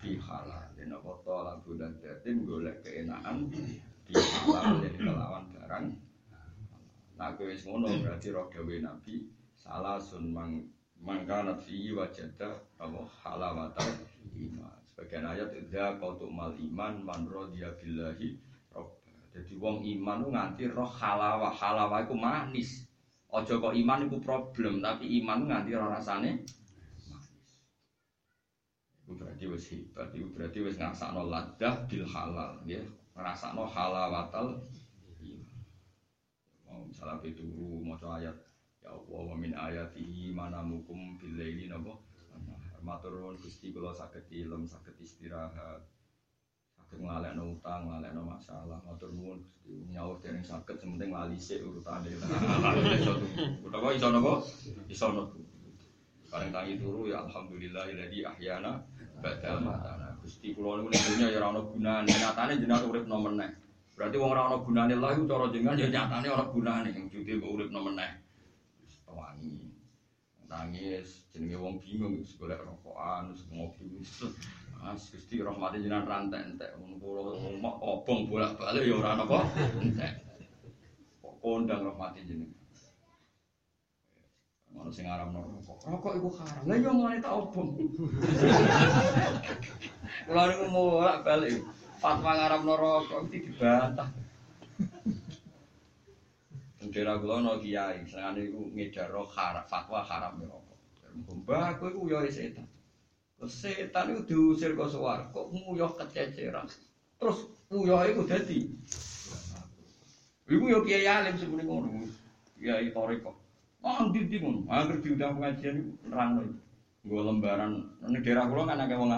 dihalal. Dan apa tolak bulan batin golek keenaan dihalal jadi kelawan barang Nah, kowe wis ngono berarti roh gawe Nabi salah sun mang mangkanat fi wajada apa halawata iman. Sebagian ayat idza mal iman man radiya billahi. Jadi wong iman nganti roh halawah, halawah iku manis. Aja kok iman iku problem, tapi iman nganti roh rasane manis. Iku berarti wis hebat, iku berarti wis ngrasakno ladah bil halal, ya. Ngrasakno halawatal. Misalnya pituru maca ayat. Ya Allah wa min ayatihi manamukum bil laili napa? Matur nuwun Gusti kula saged ilem saged istirahat. Saged nglalekno utang nglalekno masalah. Matur nuwun Gusti. Nyaur dereng saged sementing lali sik urutane. Iso utawa iso napa? Iso napa? Bareng tangi turu ya alhamdulillahilladzi ahyana ba'da matana. Gusti kula niku ning dunya ya ora ono gunane. Nyatane jenengan uripno meneh Berarti wong ora ono gunane lha iku cara jenengan ya nyatane ana gunane wujudé kok uripno meneh wangi nangis jenenge wong bingung wis golek rokokan wis ngopi Mas Gusti rahmati jenengan rantek entek ngono kula ngomong obong bolak-balik ya ora napa entek kok kondang rahmati jenengan Ono sing aram rokok. Rokok iku haram. Lah yo mulane tak obong. Kula niku bolak-balik. Fatwa ngaram rokok iki dibantah. Daerah kula ana kiai, senengane iku ngedar haram, fatwa haram rokok. Mbah kowe iku yo setan. Terus setan iku diusir ke swarga, nguyuh kececeran. Terus nguyuh iku dadi. Iku yo kiai alim sebenarnya ngono. Kiai toriko. Oh, ndi ngono. Angger diundang pengajian iku nerangno. Nggo lembaran, ning daerah kula kan akeh wong.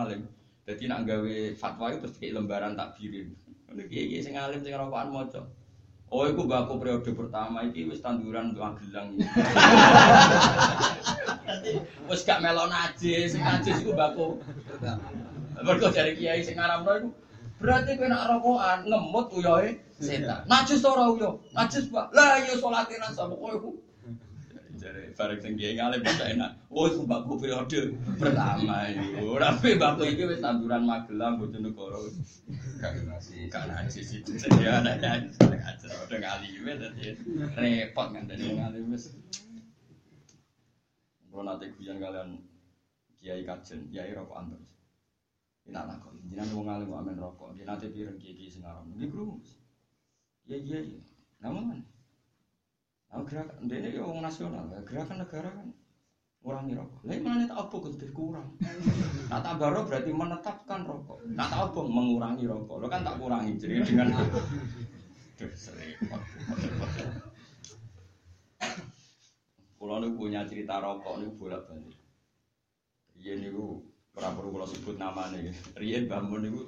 Dadi nak gawe fatwa itu terus kayak lembaran takbirin. Ini kiai-kiai sing alim sing rokokan maca. Oh, itu baku periode pertama iki wis tanduran Magelang. Wis gak melok najis, sing najis iku baku. Mergo dari kiai sing ngaramno iku berarti kowe nak rokokan ngemut uyohe setan. Najis ora uyo? Najis, Pak. Lah iya salate ra sama kowe iku. Jare bareng sing kiai ngalim bisa enak. Oh, itu baku periode pertama iku. Tapi baku iki wis tanduran Magelang Bojonegoro. Gak najis itu saja ada aja. Udah ngalime tadi repot kan tadi ngalime kalau nanti guyon kalian kiai kajen kiai rokok terus ini anak kok. Jinan mau ngalim mau amen rokok. Dia nanti pireng kiai kiai ini kerumus. Iya iya iya namun Nah, gerakan ini ya orang nasional, gerakan negara kan ngurangi rokok. Lah mana tak apa kudu kurang. Nah tak baru berarti menetapkan rokok. Nah tak apa mengurangi rokok. Lo kan tak kurangi jadi dengan. Kulo niku punya cerita rokok niku bolak-balik. Riyen niku ora perlu kula sebut namanya. Riyen bangun niku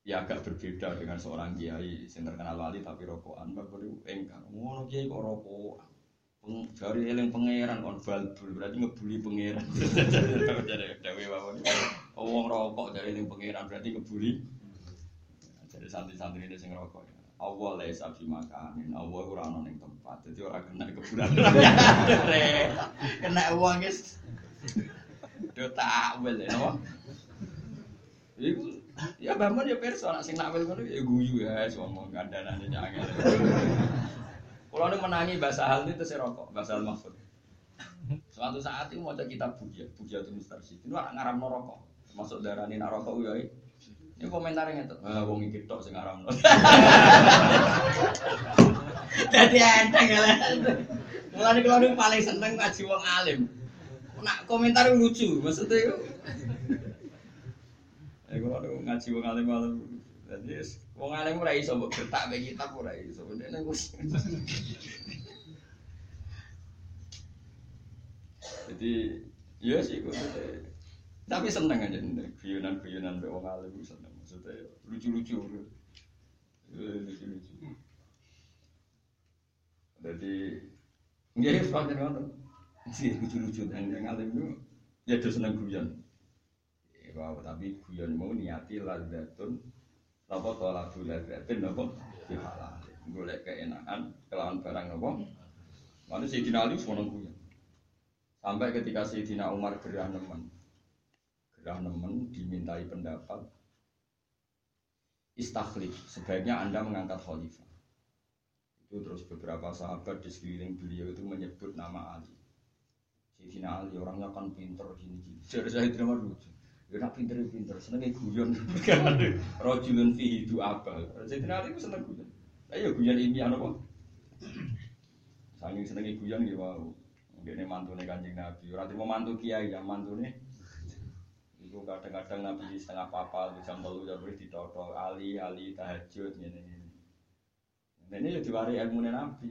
ya agak berbeda dengan seorang kiai sing terkenal wali tapi rokokan. Bapak niku engkang. Ngono kiai kok rokokan. Jari eling pangeran kon balbul berarti ngebuli pangeran. Jadi dewe mawon. Oh wong rokok jari eling pangeran berarti ngebuli. Jadi santri-santri ini sing rokok. Allah laisa fi makanin. Allah ora ana ning tempat. Jadi ora kena kebulan. Kena uang guys. Do takwil ya napa? Iku ya bangun ya perso anak sing nakwil ngono ya guyu ya ngomong kandhanane jangan. Kalau ini menangi bahasa hal itu saya rokok, bahasa hal mahfud. Suatu saat itu mau kitab buja, buja itu mustarsi. Itu orang ngaram rokok, masuk darah ini rokok ya. Ini komentarnya itu, ah wong iki tok sing ngaram Jadi enteng ya. Mulane kalau ini paling seneng ngaji wong alim. Nak komentar lucu, maksudnya Ya kalau ngaji wong alim alim, jadi Wong alim ora iso mbok getak mek kitab ora iso. Ndekne wis. Jadi ya sih kok. Tapi seneng aja nih, guyonan-guyonan mbek wong alim seneng. Maksudnya lucu-lucu. Lucu-lucu. Jadi nggih sepanjang ngono. Sih lucu-lucu dan yang alim itu ya terus seneng guyon. Ya, tapi guyon mau niati lazatun Napa tola bulatin napa dihalal. Golek keenakan kelawan barang napa. Mana Sayyidina Ali semua kuya. Sampai ketika Sayyidina Umar gerah nemen. Gerah nemen dimintai pendapat istakhlif. Sebaiknya Anda mengangkat khalifah. Itu terus beberapa sahabat di sekeliling beliau itu menyebut nama Ali. Sayyidina Ali orangnya kan pinter gini-gini. Jadi saya tidak lucu. Ya nak pinter-pinter, senenge guyon. Rajulun fihi du abal. Sayyidina Ali ku seneng guyon. Ayo guyon ilmiah napa? Saking senenge guyon nggih wau. Ngene mantune Kanjeng Nabi. Ora trimo mantu kiai ya mantune. Iku kadang-kadang Nabi setengah papal jam 3 jam wis ditoto ali ali tahajud ngene ngene. Ini ya diwari ilmu Nabi.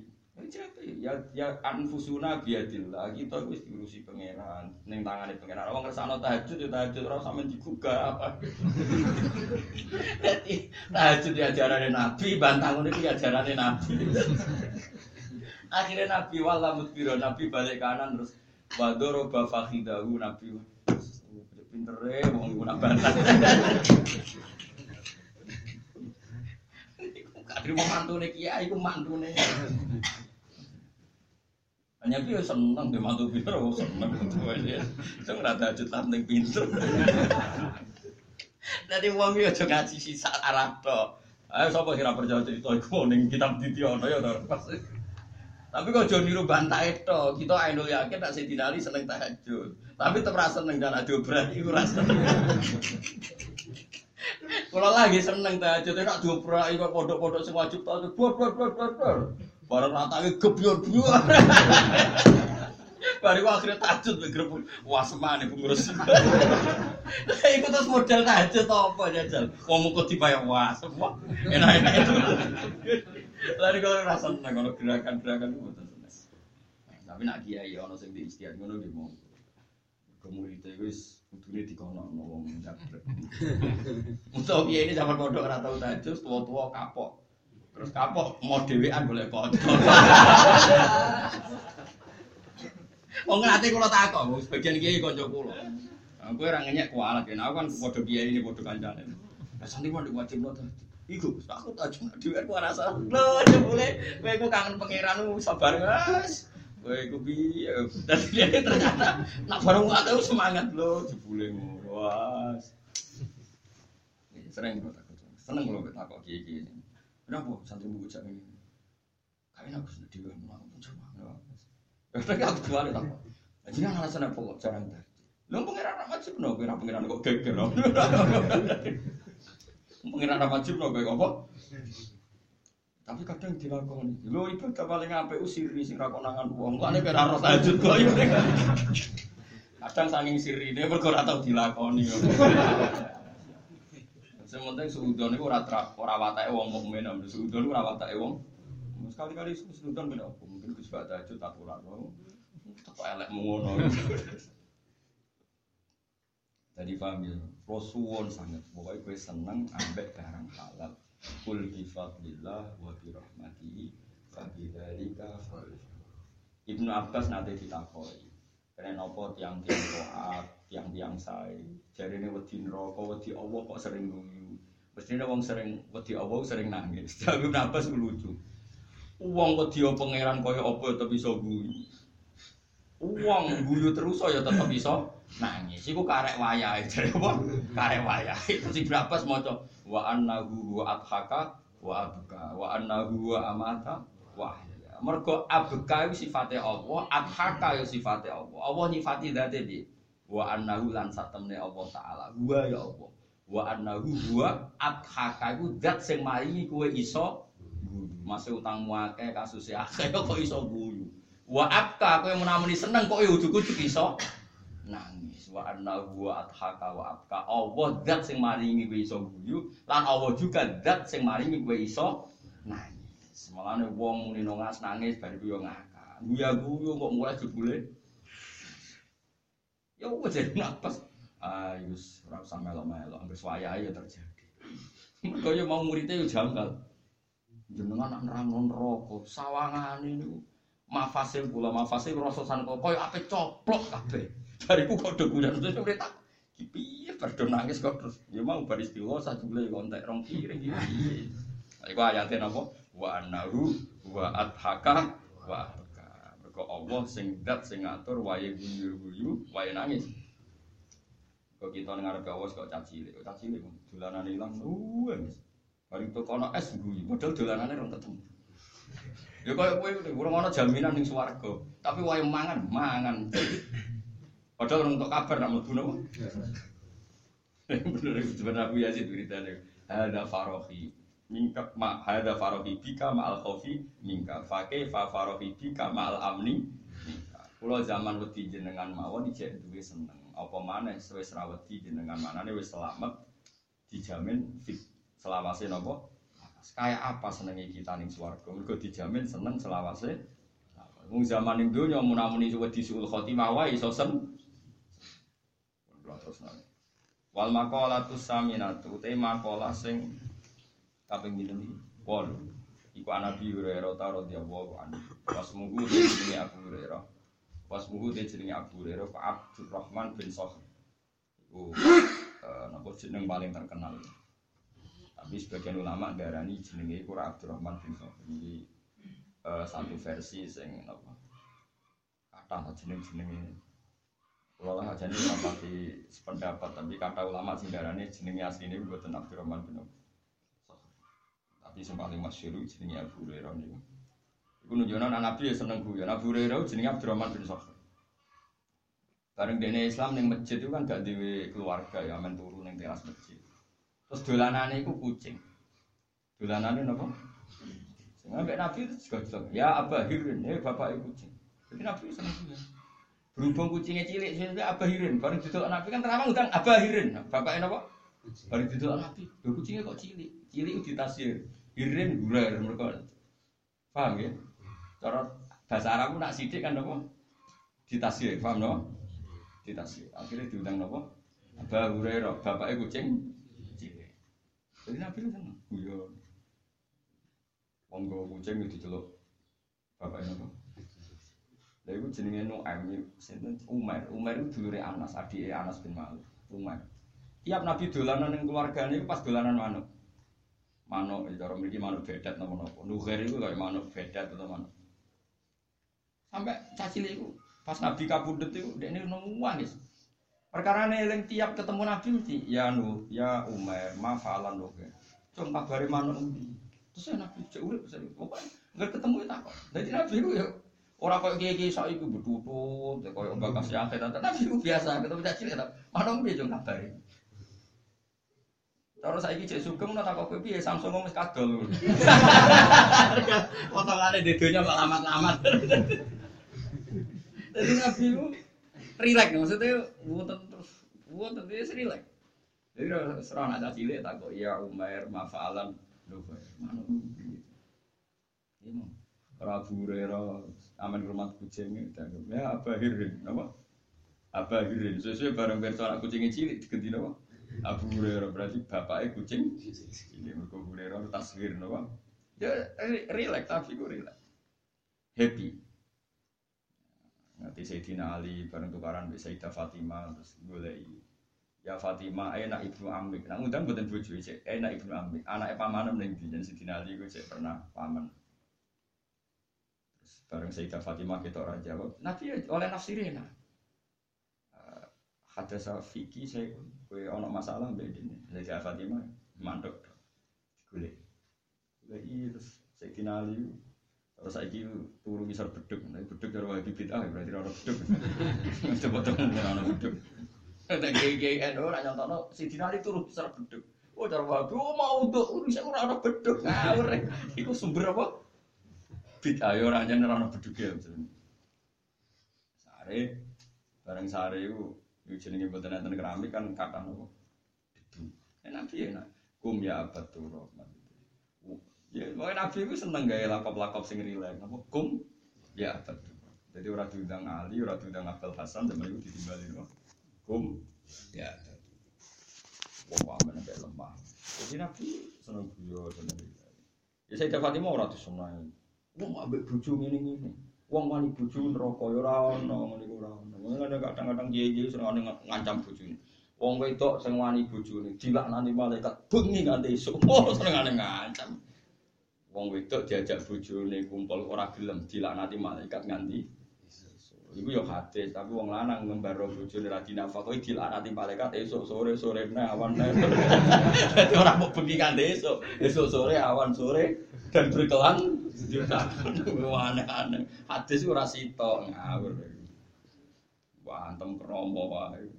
Ya ya anfusuna biadillah kita wis diurusi pangeran ning tangane pangeran. Wong kersane tahajud ya tahajud ora sampe digugah apa. Dadi tahajud ya ajarane Nabi, bantang ngene iki ajarane Nabi. Akhirnya Nabi wala mutbiro Nabi balik kanan terus wadoro bafakhidahu Nabi pintere wong iku nak bantah. Kadri mau mantune kiai iku mantune. Hanya dia seneng dia mantu pinter, oh seneng itu aja. Itu ngerasa aja penting pinter. Nanti uang juga ngaji sisa Arab toh. Ayo siapa kira percaya cerita itu ning kitab Dityono ya toh pasti. Tapi kok jangan niru bantah itu, kita ainul yakin tak sedinali seneng tahajud. Tapi tetap rasa seneng dan ada itu rasa. Kalau lagi seneng tahajud, tak dobra itu pondok-pondok sing wajib tahajud, bor. Barang ratangnya gebior-bior. Baru akhirnya tahajud begrep. Wah semane pengurus. Iku terus model tahajud apa jajal. Wong kok dibayar wah semua. Enak-enak itu. Lalu kalau rasa seneng kalau gerakan-gerakan betul seneng. Tapi nak kiai ono sing di istiadat ngono mau. Kemudian itu wis kudune dikono wong jabrek. Untuk kiai ini zaman pondok ora tau tahajud, tua-tua kapok. Terus kapok mau dewean boleh kocok. Wong ngerti kula takok, sebagian kiai kanca kula. Aku ora ngenyek kualat ya, aku kan padha kiai ini padha kancane. Santri mau wajib lo Iku aku tak cuma dhewe ku rasa. Lho, jebule kowe ku kangen pangeranmu sabar, Mas. Kowe iku piye? Dan dia ternyata nak bareng aku semangat lho jebule ngono. Was. Sering kok takut. Seneng kula takut kiai-kiai ini. Kenapa santri buku cak ini? Kalian aku sudah dewa mau coba. Tapi aku jual itu apa? Jadi alasan apa kok jarang tadi? Lo pengiran apa wajib no? Pengiran pengiran kok geger no? Pengiran apa wajib no? Kayak apa? Tapi kadang dilakoni. Lo ibadah paling apa? Usir nih sing rakonangan uang. Lo aneh kira roh tajud kok. Kadang saking siri ini berkor atau dilakoni. Sementing seudon itu ora ora watake wong mukmin, seudon ora watake wong. Sekali-kali seudon beda apa? Mungkin Gus Bak Tahajud tak ora kok. Tak elek mengono. Jadi paham ya, Rasulun sangat, pokoknya gue seneng ambek barang halal. Kul bifadlillah wa birahmatihi Fabidzalika Ibnu Abbas nanti ditakoi Karena nopo tiang-tiang toat, tiang-tiang say Jadi ini wedi neraka, wedi Allah kok sering guyu Mestinya wong sering wedi Allah sering nangis Tapi Ibnu Abbas lucu Uang wedi pangeran kaya apa tapi bisa guyu Uang guyu terus ya tetap bisa nangis. Iku karek wayahe jare apa? Karek wayahe. Terus Abbas maca wa annahu adhaka wa abka wa annahu amata wa. Mergo abka iku sifate Allah, adhaka ya sifate Allah. Allah nyifati dzate piye? Wa annahu lan satemne Allah taala. Wa ya Allah. Wa annahu wa adhaka iku zat sing maringi kowe iso guyu. Masih utangmu akeh kasusé akeh kok iso guyu. Wa abka kowe menamuni seneng kok ya ujug-ujug iso nangis. Wa annahu wa adhaka wa abka. Allah zat sing maringi kowe iso guyu lan Allah juga zat sing maringi kowe iso nangis. Malane wong muni nangis nangis bari yo ngakak. Guya guyu kok mulai jebule. Ya wis jadi ayo ora usah melok-melok anggere wayahe ya terjadi. Mergo yo mau muridnya yo janggal jenengan anak nerang neraka sawangane niku mafasil kula mafasil rasa kok koyo ape coplok kabeh. Bariku kok do guyon terus ora tak piye bar nangis kok terus. Ya mau bar istighosah jebule kontek rong piring. Iki iku ayate napa? Wa annahu wa adhaka wa mergo Allah sing dat sing ngatur wae guyu-guyu wae nangis kok kita ngarep Allah kok caci cilik kok caci cilik dolanane ilang wes bari to kono es guyu modal dolanane rong ketemu Ya kaya kowe urung ana jaminan ning swarga, tapi wae mangan, mangan. Padahal orang untuk kabar nak mlebu napa? Bener sebenarnya Abu Yazid beritanya. Ada farohi minka ma ada farohi bika ma al khofi minka fake fa farohi bika ma al amni. Kulo zaman wedi jenengan mawon dijek duwe seneng. Apa maneh wis ra wedi jenengan manane wis selamat dijamin fit selawase napa? Kayak apa senenge kita ning swarga? Mergo dijamin seneng selawase. Mung zaman ning donya munamuni wedi suul khotimah wae iso sen. Terus nang. Wal maqalatu saminatu te maqalah sing kaping pinten iki? Wol. Iku Nabi Hurairah radhiyallahu anhu. Wasmuhu jenenge Abu Hurairah. Wasmuhu te jenenge Abu Hurairah Pak Abdurrahman bin Sakhr. Iku eh, napa jeneng paling terkenal. Tapi sebagian ulama darani jenenge iku Abdurrahman bin Sakhr. Iki eh, satu versi sing napa? Kata jeneng-jenenge kalau lah aja nih rapati sependapat, tapi kata ulama sing darane jenenge asline buatan Abdurrahman bin. Tapi yang paling masyhur jenenge Abu Hurairah niku. Nunjukno anak Nabi ya seneng guyon. Abu Hurairah jenenge Abdurrahman bin Sakhr. Bareng dene Islam ning masjid itu kan gak dewe keluarga ya amen turu ning teras masjid. Terus dolanane iku kucing. Dolanane napa? Sing ambek Nabi itu juga bilang, ya Abahirin, ya bapak kucing. Jadi Nabi seneng guyon. Berhubung kucingnya cilik, saya abahirin. Bareng duduk Nabi kan terang utang abahirin. Bapaknya apa? Bareng duduk Nabi, kucingnya kok cilik? Cilik itu ditasir. Hirin guler mereka. Paham ya? Cara bahasa Arab nak sidik kan apa? Ditasir, paham no? Ditasir. Akhirnya diundang apa? Abah Hurairah, bapaknya kucing cilik. Jadi Nabi itu seneng. Guyon. Wong kucing itu diceluk. Bapaknya apa? Lha iku jenenge Nuaim sinten Umar. Umar itu dulure Anas, adike Anas bin Malik. Umar. Tiap Nabi dolanan ning keluargane iku pas dolanan manuk. Manuk ya cara mriki manuk bedat napa-napa. Nugher iku kaya manuk bedat atau manuk. Sampai caci iku pas Nabi kabudut iku dekne nangis. Perkara eling tiap ketemu Nabi mesti ya Nu, ya Umar, ma falan lho. Cung kabare manuk endi. Terus Nabi cek urip saya. Pokoknya enggak ketemu tak kok. Dadi Nabi iku ya Orang kok kiai kiai saya itu bertutut, kaya mbak kasih akhir, tapi itu biasa, ketemu caci lihat, mana mungkin jong kabari. Terus saya cek sugeng, nggak takut kopi, Samsung ngomong kadol. Potongannya di dunia kok lamat-lamat. Jadi nabi itu relax, maksudnya wonten terus, wonten terus relax. Jadi serang ada cilik takut, ya Umar, mafalan, mana mungkin. Ini Prabu aman rumah kucing ya abahirin apa? Abahirin sesuai bareng berso anak kucingnya cilik diganti apa? Abu Hurairah berarti bapaknya kucing. Ini mereka Hurairah taswir apa? Ya relax tapi gue relax. Happy nanti Sayyidina Ali bareng tukaran dengan Sayyidah Fatimah terus gue ya Fatimah enak ibnu Amik nah undang buatan bojo enak ibnu Amik anak paman ning di Sayyidina Ali gue pernah paman Bareng Sayyidah Fatimah kita orang jawab, Nabi oleh nafsirin nah. Uh, Hadasa Fiki saya kue ono masalah mbak ini. Sayyidah Fatimah mandek gule. Gule terus Sayyidina Ali terus saya turu misal beduk, nah beduk dari wajib bid'ah berarti orang beduk. Coba temen orang beduk. Tak gay-gay kan orang nyontono Sayyidina Ali turu misal beduk. Oh cara wajib, oh mau untuk urusan orang beduk ngawur. Iku sumber apa? bid'ah ya ora nyen ora beduke misalnya. Sare bareng sare iku iku jenenge mboten enten keramik kan kathah nopo. Enak piye enak. Kum ya abad rahmat. Ya, pokoknya Nabi itu seneng gaya lakop-lakop sing rileks. Napa kum ya abad Jadi orang diundang Ali, orang diundang Abdul Hasan, zaman itu ditimbali no. Kum ya Wong pamen kayak lemah. Jadi Nabi seneng guyon, seneng Ya saya dapat mau ratus seneng. Wong ambek bojo ngene-ngene. Wong wani bojo neraka ya ora ono ngene iku ora. Mulane kadang-kadang kiye-kiye seneng ngancam bojone. Wong wedok sing wani bojone dilaknati malaikat bengi nganti esuk. Oh senengane ngancam. Wong wedok diajak bojone kumpul ora gelem dilaknati malaikat nganti Iku yo hadis, tapi wong lanang ngembaro bojone ra dinafakoi dilaknati malaikat esuk sore sore awan. Dadi ora mau bengi nganti esuk. Esuk sore awan sore dan berkelan aneh-aneh. Hadis ora sitok ngawur. Wantem kromo wae.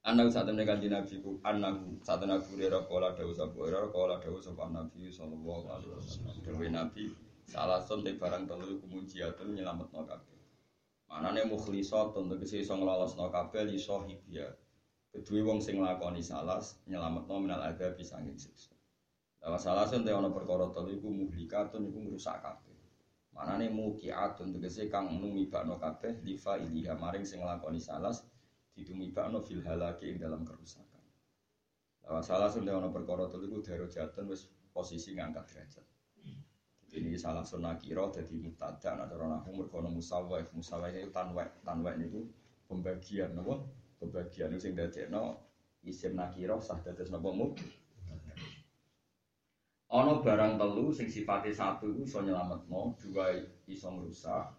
Anak saat ini kanji Nabi ku anak saat ini Abu Hurairah kala dawu sabu Hurairah kala dawu sabu Nabi sallallahu alaihi wasallam. Dewi Nabi salah son barang telu kumujiatun nyelametno kabeh. Manane mukhlisatun tegese iso nglolosno kabeh li sahibia. Kedue wong sing nglakoni salas nyelametno minal ada sanging siksa. Dawa salah son te ana perkara telu iku muhlikatun iku ngrusak kabeh. Manane mukiatun tegese kang numibakno kabeh lifa iliha maring sing nglakoni salas ditumibakno fil halaki ing dalam kerusakan. Lawa salah sunne ana perkara telu iku darajatan wis posisi ngangkat derajat. Ini salah sunah kira jadi mubtada nah cara nahu mergo ana musawwif. Musawwif itu tanwek, tanwek niku pembagian napa? Pembagian sing dadekno isim nakira sah dados napa mub. Ana barang telu sing sifatnya satu iku iso nyelametno, dua iso ngrusak,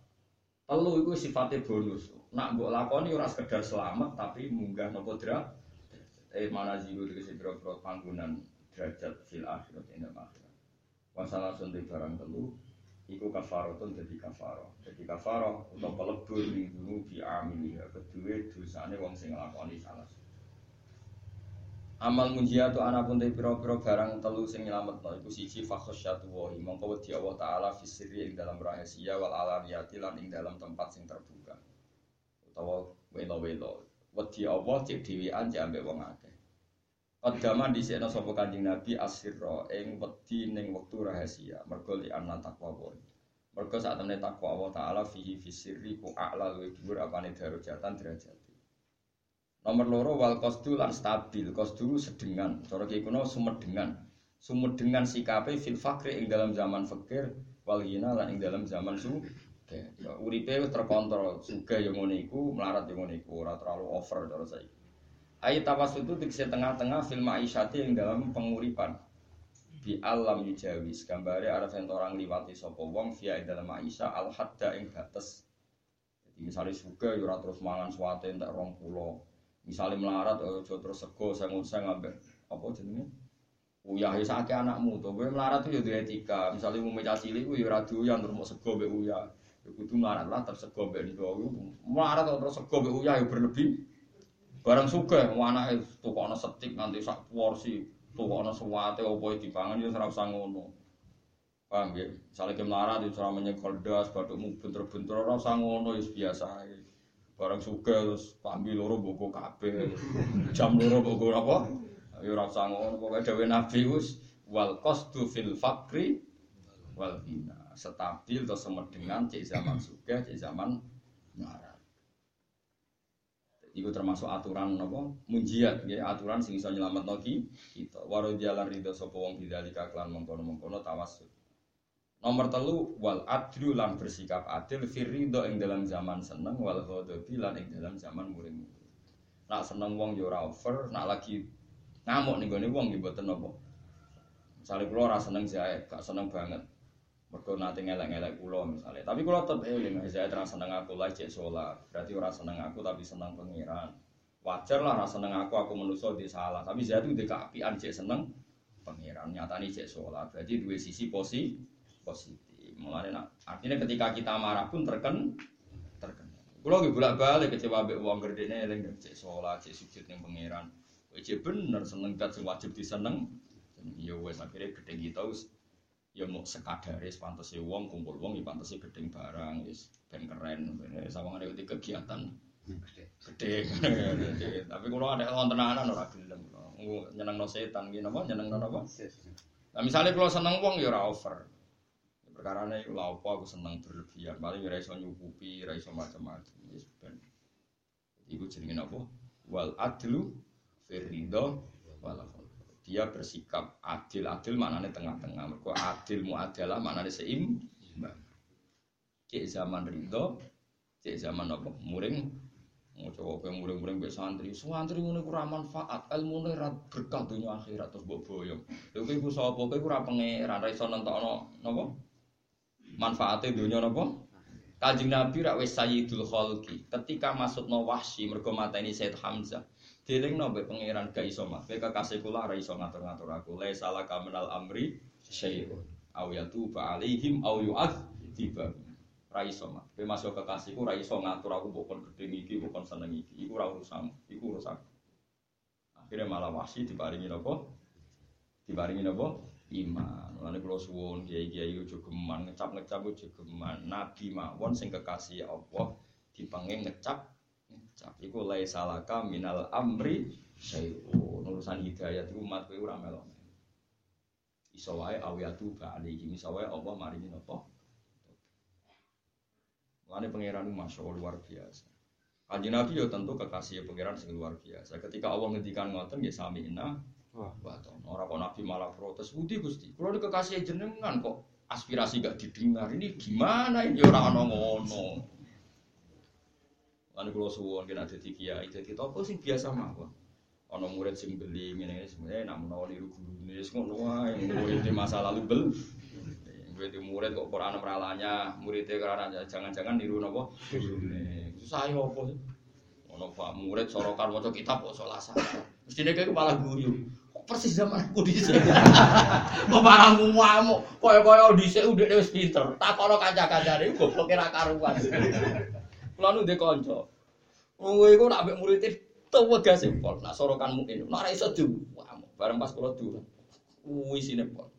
telu iku sifatnya bonus. Nak mbok lakoni ora sekedar selamat tapi munggah nopo dra. Eh mana jiru dikasih biro-biro panggunan derajat fil akhirat ing akhirat. Wasalah sunti barang telu iku kafaratun dadi kafaro. Dadi kafaro utawa pelebur ning dulu bi kedua dosane wong sing nglakoni salah. Amal munjiatu anak pun te pira-pira barang telu sing nyelametno iku siji fakhasyatu wa mongko wedi Allah taala fisiri ing dalam rahasia wal alaniyati lan ing dalam tempat sing terbuka utawa welo-welo. Wedi Allah cek dhewean cek ambek wong akeh. Qaddaman dhisikno sapa Kanjeng Nabi asirra ing wedi ning wektu rahasia. Mergo li anna taqwa wa. Mergo sak temene takwa Allah taala fihi fisirri ku a'la luwih dhuwur apane darajatan derajat. Nomor loro wal qasdu lan stabil. Qasdu sedengan. Cara ki kuno sumedengan. Sumedengan sikape fil fakri ing dalam zaman fakir wal ghina lan ing dalam zaman su uripe wis terkontrol, juga yang ngono iku, melarat yang ngono iku, ora terlalu over cara saiki. Ayat tawasud itu tengah-tengah film Aisyati yang dalam penguripan. Bi alam yujawis, gambare arah orang liwati sapa wong via dalam Aisyah al hadda ing batas. Jadi misalnya suka ya ora terus mangan suate entek 20. Misalnya melarat aja terus sego sang-sang ambek apa jenenge? Uyah ya sakit anakmu tuh, gue melarat tuh ya etika. Misalnya mau meja cilik, gue ya yang terus sego be uyah. Kudu melarat lah tersego mbek niku. Melarat terus sego mbek uyah ya berlebih. Barang suka, mau anak itu tukokno setik nanti sak porsi, tukokno suwate opo dipangan ya ora usah ngono. Paham ya? Misalnya ke itu ora menyekol das, batukmu bentur-bentur ora usah ngono ya biasa. Barang suka terus pambil loro boko kabeh. Jam loro boko apa? Ya ora usah ngono, pokoke dhewe Nabi wis wal qasdu fil fakri wal ghina stabil atau semedengan cek zaman suka cek zaman marah Iku termasuk aturan nopo munjiat ya aturan sing iso nyelamet noki kita. Waro jalan ridho sapa wong bidzalika klan mengkono mengkono tawasul Nomor telu wal adlu lan bersikap adil firrido ing dalam zaman seneng wal ghadabi lan ing dalam zaman muring Nak seneng wong yo ora over, nak lagi ngamuk ning gone wong nggih mboten napa. Misale kula ora seneng jae, gak seneng banget. Mergo nanti ngelak-ngelak kulo misalnya. Tapi kulo tetep eling, saya terang seneng aku lah cek sholat. Berarti orang seneng aku tapi seneng pengiran. Wajar lah rasa seneng aku, aku menuso di salah. Tapi saya tuh dekat apian cek seneng pengiran. Nyata nih cek sholat. Berarti dua sisi posi positif. Mulai nak artinya ketika kita marah pun terken terken. Kulo lagi bolak balik kecewa uang gede nih, eling cek sholat, cek sujud yang pengiran. Cek bener seneng dat wajib diseneng. Ya wes akhirnya gede gitu ya mau sekadaris pantas wong kumpul wong ya pantas gedeng barang ya ben keren. Sama ada di kegiatan. Gede. Tapi kalau ada wonten anak ora gelem. Nyeneng no setan gini apa nyeneng no apa nah misalnya kalau seneng wong ya ora over. Perkara ini lah apa aku seneng berlebihan. Paling ora iso nyukupi ora iso macam-macam ya ben. Iku jenenge apa wal adlu firridho wal dia bersikap adil adil maknanya tengah-tengah. Mereka adil muadalah maknanya seimbang. Cek zaman ridho cek zaman apa? Muring. Mau coba ke muring-muring be santri? Santri ngono kurang manfaat ilmu nih rat berkah dunia akhirat terus bawa boyong. Lalu kayak gue sapa? Kayak gue pangeran ra iso nentokno napa? Manfaatnya dunia napa? Kajing Nabi rak wis sayyidul khalqi. Ketika masuk no wahsi mergo mateni Said Hamzah Deling nabe pangeran gak iso mah. Kowe kekasih kula ora iso ngatur-ngatur aku. La salah kaminal amri syai'un. Aw yatuba alaihim aw yu'adziba. Ra iso mah. Kowe masuk kekasihku ra iso ngatur aku bukan gedhe iki, bukan seneng iki. Iku ora urusan. Iku urusan. Akhirnya malah wahsi diparingi nopo? Diparingi nopo? Iman. Lalu kalau suwon kiai-kiai itu geman, ngecap-ngecap itu geman. Nabi mawon sing kekasih Allah dipengen ngecap ngecap. Iku lai salaka minal amri syai'un. Urusan hidayah itu umat kowe ora melok. Iso wae awiyatu ba'alihi. Iso wae Allah maringi nopo? Lalu pangeran masya Allah luar biasa. Kanji Nabi ya tentu kekasih pangeran sing luar biasa. Ketika Allah ngendikan ngoten ya sami inna Wah, orang kok Nabi malah protes, Budi Gusti, kalau kekasih jenengan kok aspirasi gak didengar, ini gimana ini orang ono ngono. Lalu kalau suwon kena jadi kiai, jadi toko sing biasa mawon. Ono murid sing beli, ini sebenarnya nak menawa niru guru ini, ngono wae, murid di masa lalu bel. Murid murid kok Quran meralanya, muridnya karena jangan-jangan niru nopo. Susah ya sih? Ono pak murid sorokan wajah kitab kok solasa. Mestinya kayak kepala guru persis zaman aku di sini. Kemarangmu ngamuk, koyo-koyo di sini udah wis pinter. Tak kono kaca-kaca deh, gue ra karuan. Kulo nu ndek kanca. Kowe iku nak mbek murid tuh wegas pol. Nak sorokanmu ini, nak ra iso du. Bareng pas kula du. Wis sine pol.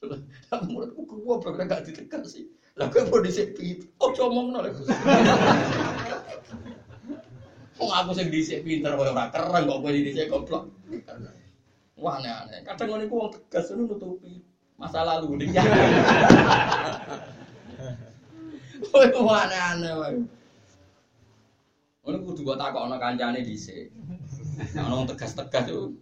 Muridku gua bergerak gak ditekan sih. Lah kowe mau dhisik pinter. Ojo omongno lek. Wong aku sing dhisik pinter koyo ora keren kok kowe dhisik goblok. Wah aneh-aneh. Kadang ngono iku wong tegas ngono nutupi masa lalu ning. Kowe aneh-aneh wae. Ngono kudu kok takokno kancane dhisik. Ana wong tegas-tegas yo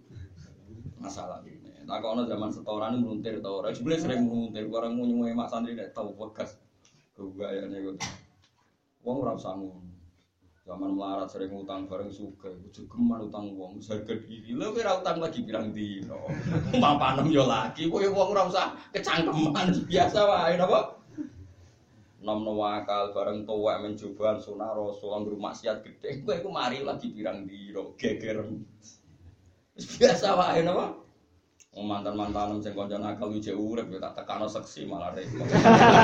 masalah ini. Takokno zaman setoran muntir ta ora. Jebule sering muntir bareng nyuwe mak santri tau wegas. Gayane kok. Wong ora usah ngono. Zaman melarat sering utang bareng suka, bujuk geman utang uang, harga diri. Lo kira utang lagi bilang di, no. Mapanem yo lagi, kowe uang ora usah kecangkeman biasa wae napa? Nom wakal bareng tua mencoba sunah rasul anggur maksiat gede, kowe iku mari lagi bilang di, no. geger. Biasa wae napa? mantan mantan sing kanca nakal ije urip ya tak seksi malah repot.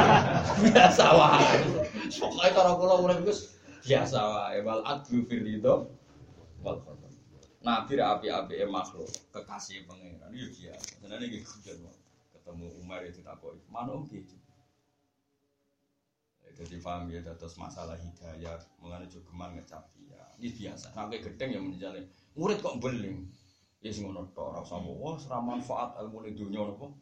Biasa wae. Pokoke cara kula urip wis biasa wae wal adlu firridho wal qadar nabi api-api makhluk kekasih pangeran itu biasa senane iki ketemu Umar itu tak mana om gitu jadi paham ya terus masalah hidayah mengenai juga gemar ngecap dia ini biasa sampai gedeng yang menjalin murid kok beling ya sing ngono tok ora usah wah ora manfaat ilmu ning dunya nopo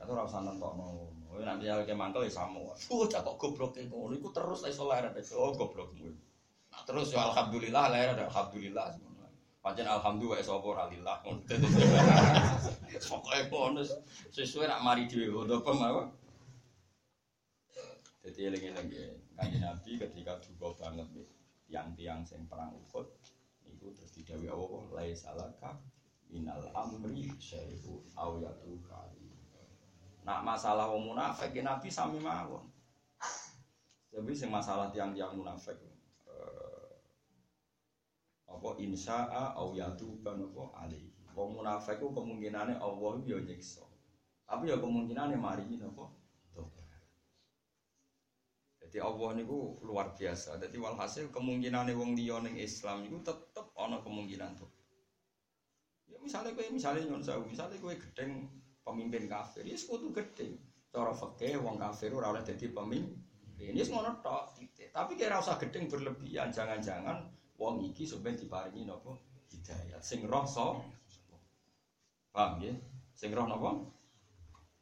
atau ora usah nentokno nanti ya kayak mantel ya sama. Oh, cak kok goblok kayak ngono. Iku terus iso ada. Oh, goblokmu. Nah, terus ya alhamdulillah lahir ada alhamdulillah. Pancen alhamdulillah iso apa ora lillah. Pokoke ngono sesuai nak mari dhewe ngono apa. Jadi ya, kanjeng Nabi ketika duka banget nih, tiang-tiang sing perang Uhud, itu terus didawi Allah, lai salaka minal amri syai'u awiyatu kali. Nak masalah wong munafik ya Nabi sami mawon. Tapi sing masalah tiang-tiang munafik eh, apa insya'a au yatuban apa ali. Wong munafik ku kemungkinane Allah yo nyiksa. Tapi ya kemungkinane mari tobat. Jadi Allah niku luar biasa. Jadi walhasil kemungkinane wong liya Islam iku tetep ana kemungkinan tuh. Ya misalnya kowe misalnya nyon misalnya kowe gedeng pemimpin kafir, ya sekutu gede. Cara fakih wong kafir ora oleh pemimpin. Ini semua tok. Tapi kira usah gedeng berlebihan, jangan-jangan wong iki sebenarnya diparingi nopo hidayat. Sing roh so, paham ya? Sing roh nopo?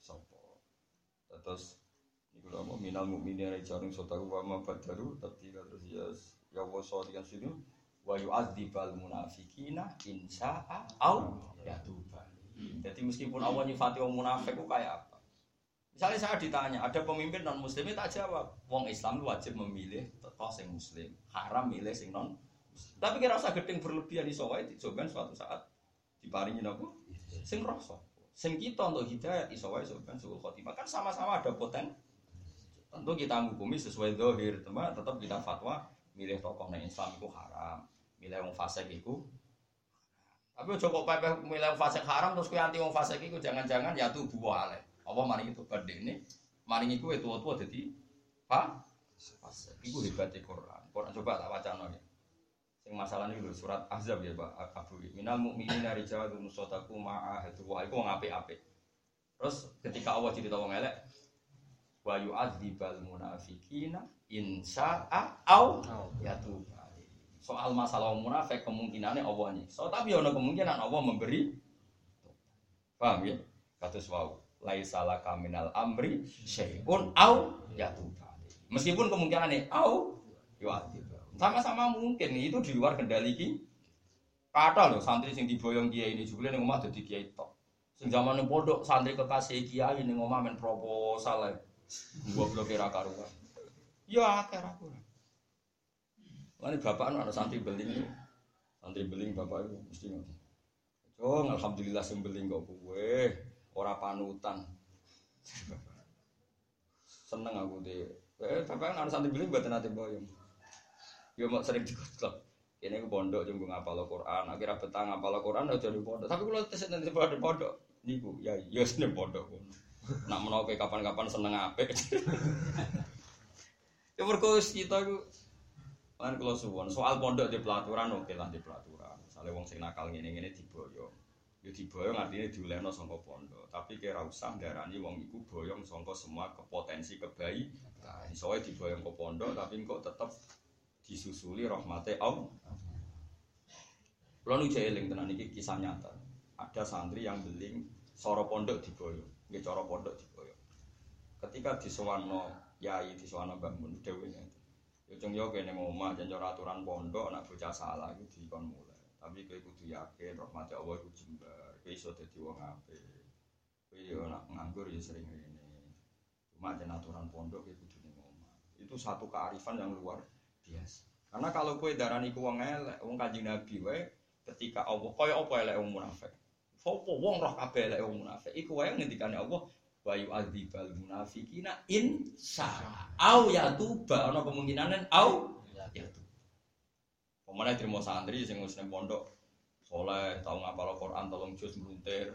Sopo. Terus lho minal mukminin rijalun sotaru wa ma badaru tabdila terus ya ya wa sadiqan sinu wa yu'adzibal munafiqina insya'a au yatuba. Jadi meskipun Allah nyifati orang munafik itu kayak apa? Misalnya saya ditanya, ada pemimpin non muslim tak jawab. Wong Islam wajib memilih tokoh sing muslim, haram milih sing non. Tapi kira usah gedeng berlebihan di sawai dicoba suatu saat diparingi nopo sing rasa. Sing kita untuk hidayah iso wae soban suul khotimah kan sama-sama ada poten. Tentu kita menghukumi sesuai dohir, teman tetap kita fatwa milih tokoh non Islam itu haram, milih wong fasik itu tapi kok pepe milih fasik haram terus kowe anti wong fasik iku jangan-jangan ya tuh buah ale. Apa itu ini maring iku tua-tua jadi pa fasik. Hebat Quran. Quran coba tak wacana ya. Sing masalah ini surat Ahzab ya Pak Abu. Minal mukminina rijalun sadaqu ma'ahadu wa iku wong apik-apik. Terus ketika Allah cerita wong elek wa yu'adzibal munafiqina in sya'a au yatub. Soal masalah munafik kemungkinannya Allah nyiksa, tapi ada kemungkinan Allah memberi Paham ya? Kados wau. Laisa laka minal amri syai'un au yatub. Meskipun kemungkinannya au yu'adzib. Sama-sama mungkin itu di luar kendali ki. Kata loh santri sing diboyong kiai ini juga nih rumah jadi kiai tok. Sing zaman pondok santri kekasih kiai nih rumah main proposal ya. Belum kira karuan. Ya kira aku. Lalu bapak ada santri beling, santri beling bapak itu mesti ngotot. Oh, alhamdulillah sing beling kok kue, ora panutan. Seneng aku deh. Eh, bapak kan ada santri beling buat nanti boyong. Yo mau sering dikotlok. Ini aku pondok jenggo ngapal Quran, akhirnya betah ngapal Quran udah jadi pondok. Tapi kalau tes nanti pada pondok, niku ya ya seneng pondok. Nak menau kapan-kapan seneng ape. ya berkos kita itu kan kalau suwon soal pondok di pelaturan oke lah di pelaturan. Misalnya wong sing nakal ngene ngene diboyong. Ya diboyong artinya diulehno sangka pondok. Tapi kira usah darani wong iku boyong sangka semua kepotensi kebaikan. Soalnya diboyong ke pondok tapi kok tetap disusuli rahmate Allah. Kulo nu eling tenan iki kisah nyata. Ada santri yang beling soro pondok diboyo, nggih cara pondok diboyo. Ketika disewano yai disewano Mbah Mun dhewe ngene. Yo cung yo kene omah jan aturan pondok nek bocah salah iku dikon mulai. Tapi kowe kudu yakin rahmate Allah iku jembar. Kowe iso dadi wong apik. Kowe yo nak nganggur ya sering ngene. Cuma jan aturan pondok kowe kudu ning. Itu satu kearifan yang luar biasa. Karena kalau kue darah niku wong elek, wong kanjeng Nabi wae ketika Allah kaya apa elek wong munafik. Sopo wong roh kabeh elek wong munafik. Iku wae ngendikane Allah wa yu'adzibal munafiqina in syaa au yatuba ana kemungkinan au yatuba. Pemane terima santri sing wis nang pondok soleh tau ngapal Quran tolong juz mluntir.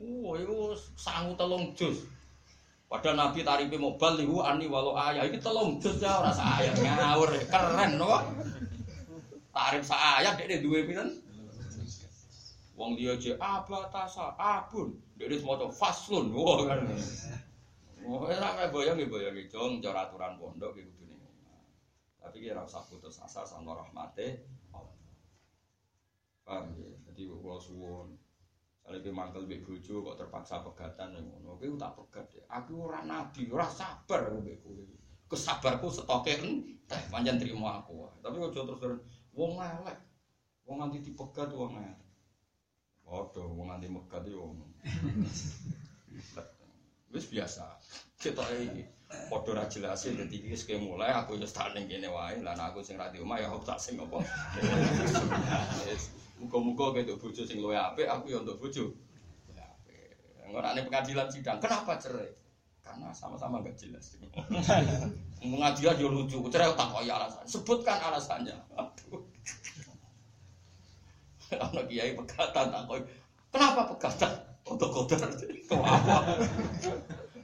Oh, iku sangu telung juz. Padahal Nabi tarife mobal lihu ani walau ayah ini telung juz ya ora ayat ngawur keren no. Tarif ayat dek dua pinten. Wong dia aja abatasa abun. Dek semua tuh faslun. Wah kan. Wah ora kayak boyong ya boyong jong cara aturan pondok gitu nih. Tapi kira usah putus asa sama rahmate Allah. Paham ya? Jadi kalau suwon kalau kowe mangkel mbek bojo kok terpaksa pegatan yang ngono, kowe tak pegat ya. Aku ora nabi, ora sabar mbek kowe. Kesabarku setoke entek, pancen trimo aku. Tapi aja terus wong elek. Wong nganti dipegat wong elek. Padha wong nganti megat yo ngono. Wis biasa. Ketok iki. Padha ra jelas dadi mulai aku wis tak ning wae. Lah aku sing ra di ya tak sing apa. Muga-muga ketok bojo sing luwih apik, aku ya untuk bojo. Ora ning pengadilan sidang, kenapa cerai? Karena sama-sama nggak jelas. Pengadilan yo lucu, cerai tak kaya alasan. Sebutkan alasannya. Aduh. Anak kiai pegatan tak. Kenapa pegatan? Kotor-kotor. Kau apa?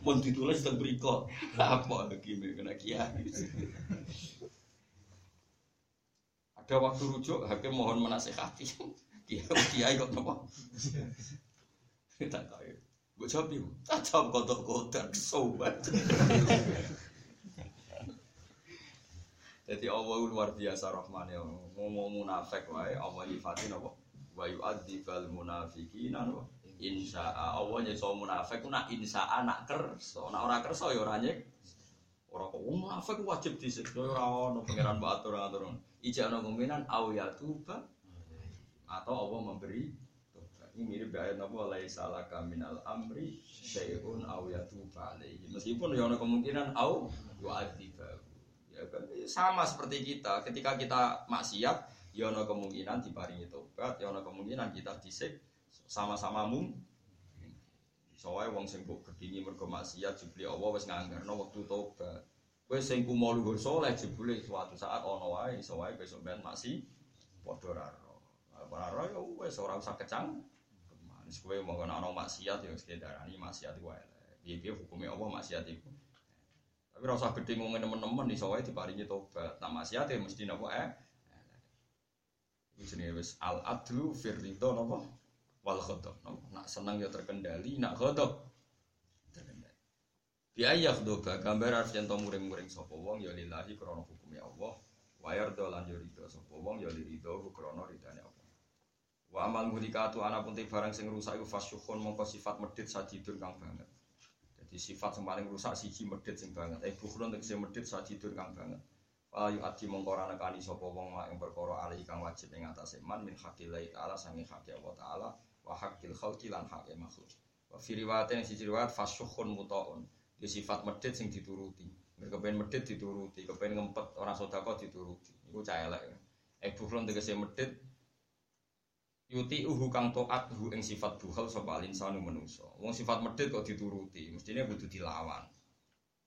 Mau ditulis dan berikut. Apa lagi kena kiai? ada waktu rujuk hakim mohon menasehati kiai kiai kok nopo tak kaya gue jawab ibu tak jawab kotor kotor sobat jadi Allah luar biasa rahman ya ngomong munafik wae Allah nyifatin apa wa yu'adzibal munafiqina wa insya Allah nyekso munafik ku nak insya nak kerso nak ora kerso ya ora nyek ora kok munafik wajib disiksa ora ono pangeran batur atur ijak ono kemungkinan au ya tuba atau Allah memberi. Ini mirip ayat apa laisa laka minal amri syai'un au ya tuba alaihi. Meskipun ya ono kemungkinan au yu'adzibahu. Ya kan sama seperti kita, ketika kita maksiat ya ono kemungkinan diparingi tobat, ya ono kemungkinan kita disik sama-sama mung Soalnya wong sing mbok gedhingi mergo maksiat jebule Allah wis nganggarno wektu tobat. Kowe sing kumo luhur saleh jebule suatu saat ana wae iso wae besok ben maksi padha ra ro. Ora ro ya wis ora usah kecang. Wis kowe mau ana maksiat ya wis darani maksiat iku wae. Piye-piye hukume Allah maksiat iku. Tapi ora usah gedhe ngomong temen-temen iso wae diparingi tobat. Nah maksiat ya mesti napa eh? Jenenge wis al adlu fir ridho napa? Wal ghadab. Napa? Nak seneng ya terkendali nak ghadab terkendali. Bi ayyakhdhuba gambar yen to muring-muring sapa wong ya lillahi krana hukume Allah. Wa yarda lan yo ridho sapa wong ya liridho krana ridane Allah. Wa amal mulikatu ana pun barang sing rusak iku fasyukhun mongko sifat medhit sajidun kang banget jadi sifat yang paling rusak siji medhit sing banget eh bukhrun tegese medhit sajidun kang banget Fala yu adi mongko ora nekani sapa wong mak ing perkara ali kang wajib ing atase man min haqqillah taala sange haqqi Allah taala wa haqqil khalqi lan haqqi makhluk. Wa fi riwayatin siji riwayat fasyukhun mutaun. Di sifat medhit sing dituruti. Nek kepen medhit dituruti, kepen ngempet ora sedekah dituruti. Iku cah elek. Eh bukhron tegese medhit yuti uhu kang taat hu ing sifat bukhal sapa alinsanu manusa. Wong sifat medhit kok dituruti, mestine kudu dilawan.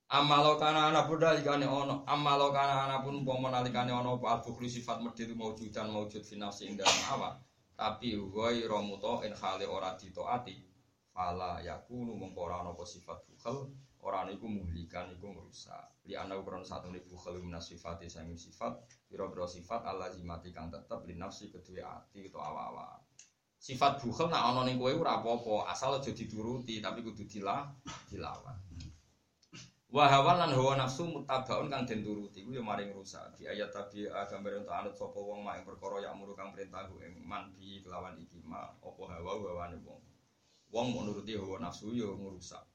Amalo kana ana pun dalikane ono, amalo kana ana pun umpama nalikane ono apa al sifat medhit maujudan maujud fi nafsi ing dalam awak. Tapi woi romuto in hale ora ditaati. Fala yakunu mengko ora ana sifat bukhal, ora niku muhlikan iku ngrusak. Li ana ukuran satu ni bukhal minas sifati sangi sifat, pira-pira sifat alazimati kang tetep li nafsi kedue ati utawa awak. Sifat bukhal nak ana ning kowe ora apa-apa, asal aja dituruti tapi kudu dilah dilawan. Wa hawa lan hawa nafsu mutabaun kang den turuti ku ya maring rusak. Di ayat tabi gambar untuk anut sapa wong mak ing perkara ya muru kang perintah ing man bi kelawan iki ma apa hawa hawane wong. Wong mau nuruti hawa nafsu ya ngrusak.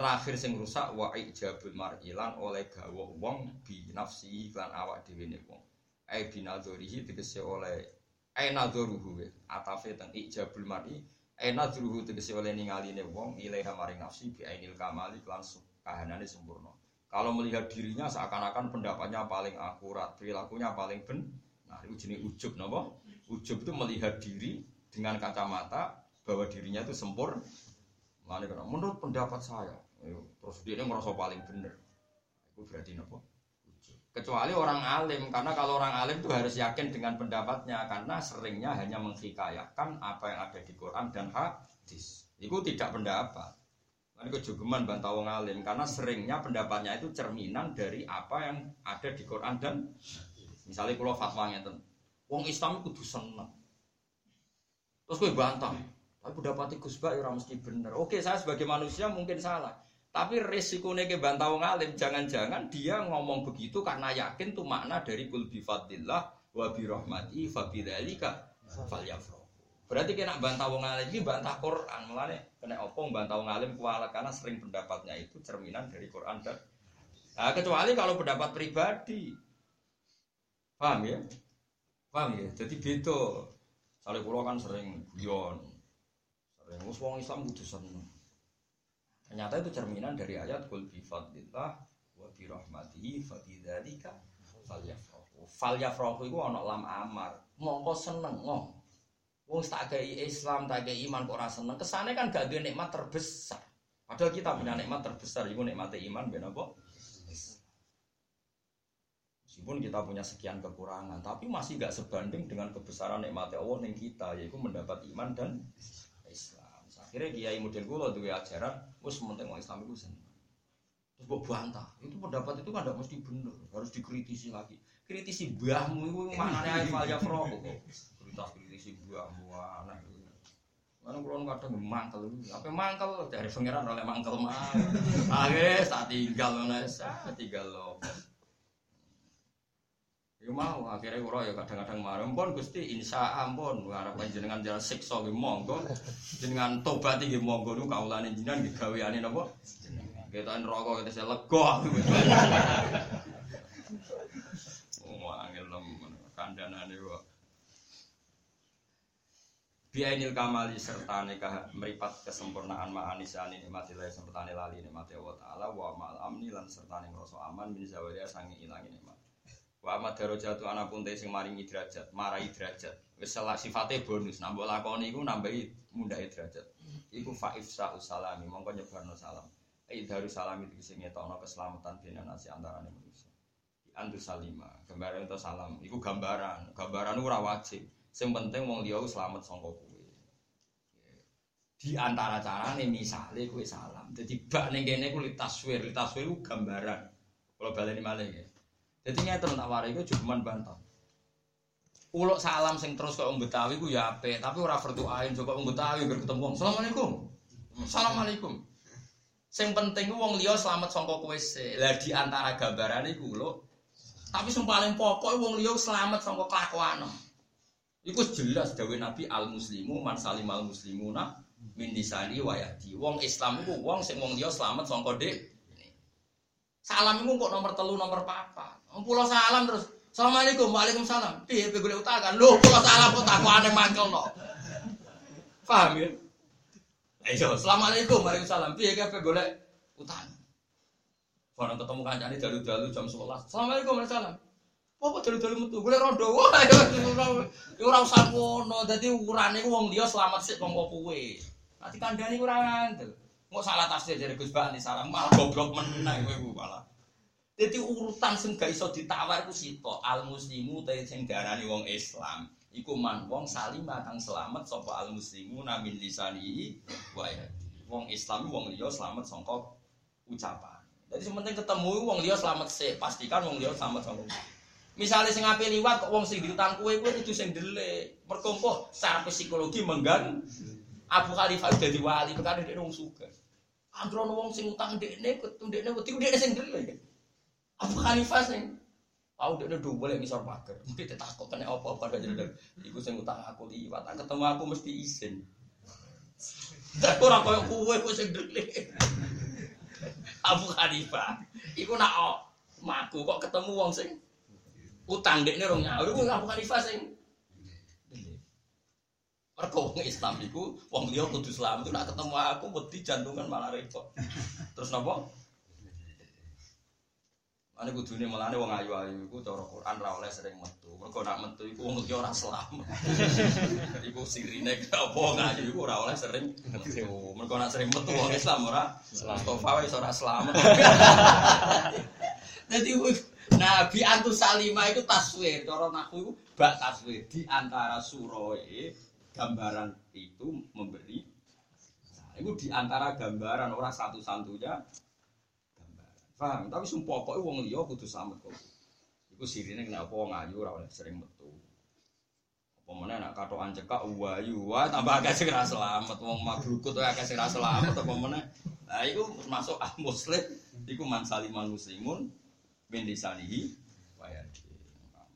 Terakhir sing rusak wa ijabul mar'ilan oleh gawa wong bi nafsi lan awak dhewe ne wong. Ai binadzurihi tegese oleh ai nadzuruhu atafe teng ijabul mar'i ai nadzuruhu tegese oleh ningaline wong ilaiha maring nafsi bi ainil kamali langsung kahanannya sempurna. Kalau melihat dirinya seakan-akan pendapatnya paling akurat, perilakunya paling ben. Nah, itu jenis ujub, nopo. Ujub itu melihat diri dengan kacamata bahwa dirinya itu sempurna. Menurut pendapat saya, terus dia merasa paling benar. Itu berarti nopo. Kecuali orang alim, karena kalau orang alim itu harus yakin dengan pendapatnya, karena seringnya hanya menghikayakan apa yang ada di Quran dan hadis. Itu tidak pendapat. Ini kejogeman bantah wong alim karena seringnya pendapatnya itu cerminan dari apa yang ada di Quran dan misalnya kalau fatwa ngeten, wong Islam itu kudu seneng. Terus gue bantah, tapi pendapatnya Gus Bak ya mesti bener. Oke, saya sebagai manusia mungkin salah. Tapi resikonya ke bantah wong alim, jangan-jangan dia ngomong begitu karena yakin tuh makna dari kul bifadillah wa birahmati fa bidzalika falyafrahu. Berarti kena bantah wong alim ini bantah Quran, mulane kena opong bantah wong alim kualat karena sering pendapatnya itu cerminan dari Quran dan nah, kecuali kalau pendapat pribadi. Paham ya? Paham ya? Jadi beda. Soalnya pulau kan sering guyon. Sering wong Islam kudu seneng. Ternyata itu cerminan dari ayat kul bi fadlillah wa bi rahmatihi fa bidzalika falyafrahu. Falyafrahu iku ana lam amar. Mongko seneng, ngomong. Wong tak kei Islam, tak kei iman kok ora seneng. Kesane kan gak duwe nikmat terbesar. Padahal kita punya nikmat terbesar, itu nikmat iman ben apa? Meskipun kita punya sekian kekurangan, tapi masih gak sebanding dengan kebesaran nikmat Allah yang kita, yaitu mendapat iman dan Islam. Akhirnya kiai model gue duwe ajaran, wis penting orang Islam itu seneng. Terus gue bantah, itu pendapat itu kan tidak mesti benar, harus dikritisi lagi. Kritisi mbahmu itu mana nih ayat ya kok. Kritis kritisi anak. Mana kulon kadang mangkel, apa mangkel dari pangeran oleh mangkel mah. Akhirnya tak tinggal mana, saya tinggal loh. Ya mau akhirnya kuro ya kadang-kadang marah. Pun gusti insya ampun. Harap jenengan jalan siksa ge monggo. Jenengan tobat iki monggo. Nu kaulane jenengan digaweane napa? Kita rokok kita saya lega. Oh angel nemen kandhanane kok. Biainil kamali serta nikah meripat kesempurnaan ma'anisani nikmatilah serta lali nikmati Allah Ta'ala wa ma'al amni lan serta ngerasa aman min zawaria sangi ilangi nikmat Wa amat darajatu ana pun te sing maringi derajat, marai derajat. Wis salah sifate bonus, nambah lakoni iku nambahi mundhae derajat. Iku fa ifsa usalami, mongko nyebarno salam. Ai daru salam itu sing ngetokno keselamatan dene nasi antarane manusia. Di andu salima, gambaran itu salam, iku gambaran. Gambaran ora wajib. Sing penting wong liya selamat saka kowe. Di antara carane misale kowe salam. Dadi bak ning kene ku litaswir, litaswir ku gambaran. Kalau baleni malih ya. Jadi nyata tak warai itu cuma bantah. uluk salam sing terus kok wong Betawi ku ya apik, tapi ora berdoain kok wong Betawi ger ketemu wong. Assalamualaikum. Assalamualaikum. Sing penting wong liya selamat sangka kowe sik. Lah antara gambarane iku lho. Tapi sing paling pokok wong liya selamat sangka kelakuan. Iku jelas dawuh Nabi al muslimu man salimal muslimuna min lisani wa yadi. Wong Islam iku wong sing wong liya selamat sangka dek. Salam iku kok nomor telu nomor papat. Pulau salam terus Assalamualaikum, waalaikumsalam. Piye pe golek utakan? Lho, kula salah kok takokane mangkel no. Paham ya? Ayo, Assalamualaikum, waalaikumsalam. Piye kabeh golek utang? Barang ketemu kancane dalu-dalu jam 11. Assalamualaikum, waalaikumsalam. Apa dalu-dalu metu? Golek rondo. Wah, ya ora usah ngono. Dadi ukurane ku wong liya selamat sik mongko kowe. Nanti kandhani ora ngandel. Mau salah tafsir dari Gus Bani salah malah goblok menang kowe malah. Jadi urutan sing gak iso ditawar ku sito al muslimu te sing diarani wong Islam. Iku man wong salim kang selamat sapa al muslimu namin lisani wa Wong Islam wong liya selamat sangka ucapan. Jadi sementing ketemu wong liya selamat sih, pastikan wong liya selamat sangka. Misalnya sing ape liwat kok wong sing diutang kowe kowe kudu sing ndelik. Mergo secara psikologi menggan Abu Khalifah dadi wali perkara dia wong sugih. Androno wong sing utang dekne, ketu dekne wedi dekne sing ndelik. Abu Hanifah sing Aku dia udah boleh misal pagar, mungkin dia takut kena apa apa gak jadi. Iku sing utang aku liwat, ketemu aku mesti izin. Tapi orang kau kue kue dulu. Abu Hanifah, iku nak oh, maku kok ketemu wong sing utang dek nih rong nyawa, iku Abu Hanifah sing Mergo Islam iku wong liya kudu Islam itu nak ketemu aku wedi jantungan malah repot. Terus napa? Ane kudune melane wong ayu-ayu iku cara Quran ra oleh sering metu. Mergo nak metu iku wong iki ora selamat. iku sirine apa ngayu iku ora oleh sering metu. Mergo nak sering metu wong Islam ora Mustafa wis ora selamat. Dadi Nabi antu salima itu taswir, cara naku iku bak taswir di antara suroe gambaran itu memberi nah, itu di antara gambaran orang satu-satunya Paham? Tapi sumpah pokoknya wong liya kudu selamat kok. Iku sirine kenapa wong ayu ora oleh sering metu. Apa nek katokan cekak wayu, wah tambah sing ora selamat wong mabrukut akeh sing selamat apa meneh. Nah iku masuk ah muslim iku man saliman muslimun bin disanihi waya.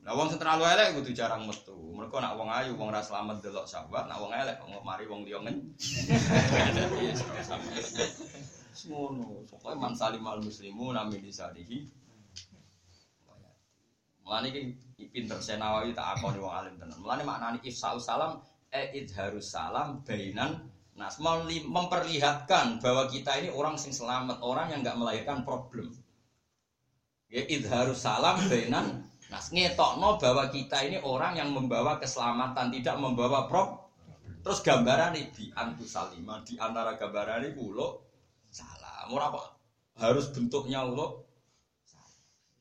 Nah wong sing terlalu elek kudu jarang metu. Mereka nak wong ayu wong ora selamat delok sahabat, nak wong elek kok mari wong liya ngen. Semono, pokoknya man salim al muslimu nami disarihi. Mulane iki pinter Senawawi tak akoni wong alim tenan. Mulane maknane ifsa'us salam e idharus salam bainan nas memperlihatkan bahwa kita ini orang sing selamat, orang yang nggak melahirkan problem. Ya idharus salam bainan nas ngetokno bahwa kita ini orang yang membawa keselamatan, tidak membawa problem. Terus gambaran di antu salima di antara gambaran ini pulau Ora apa harus bentuknya ulo.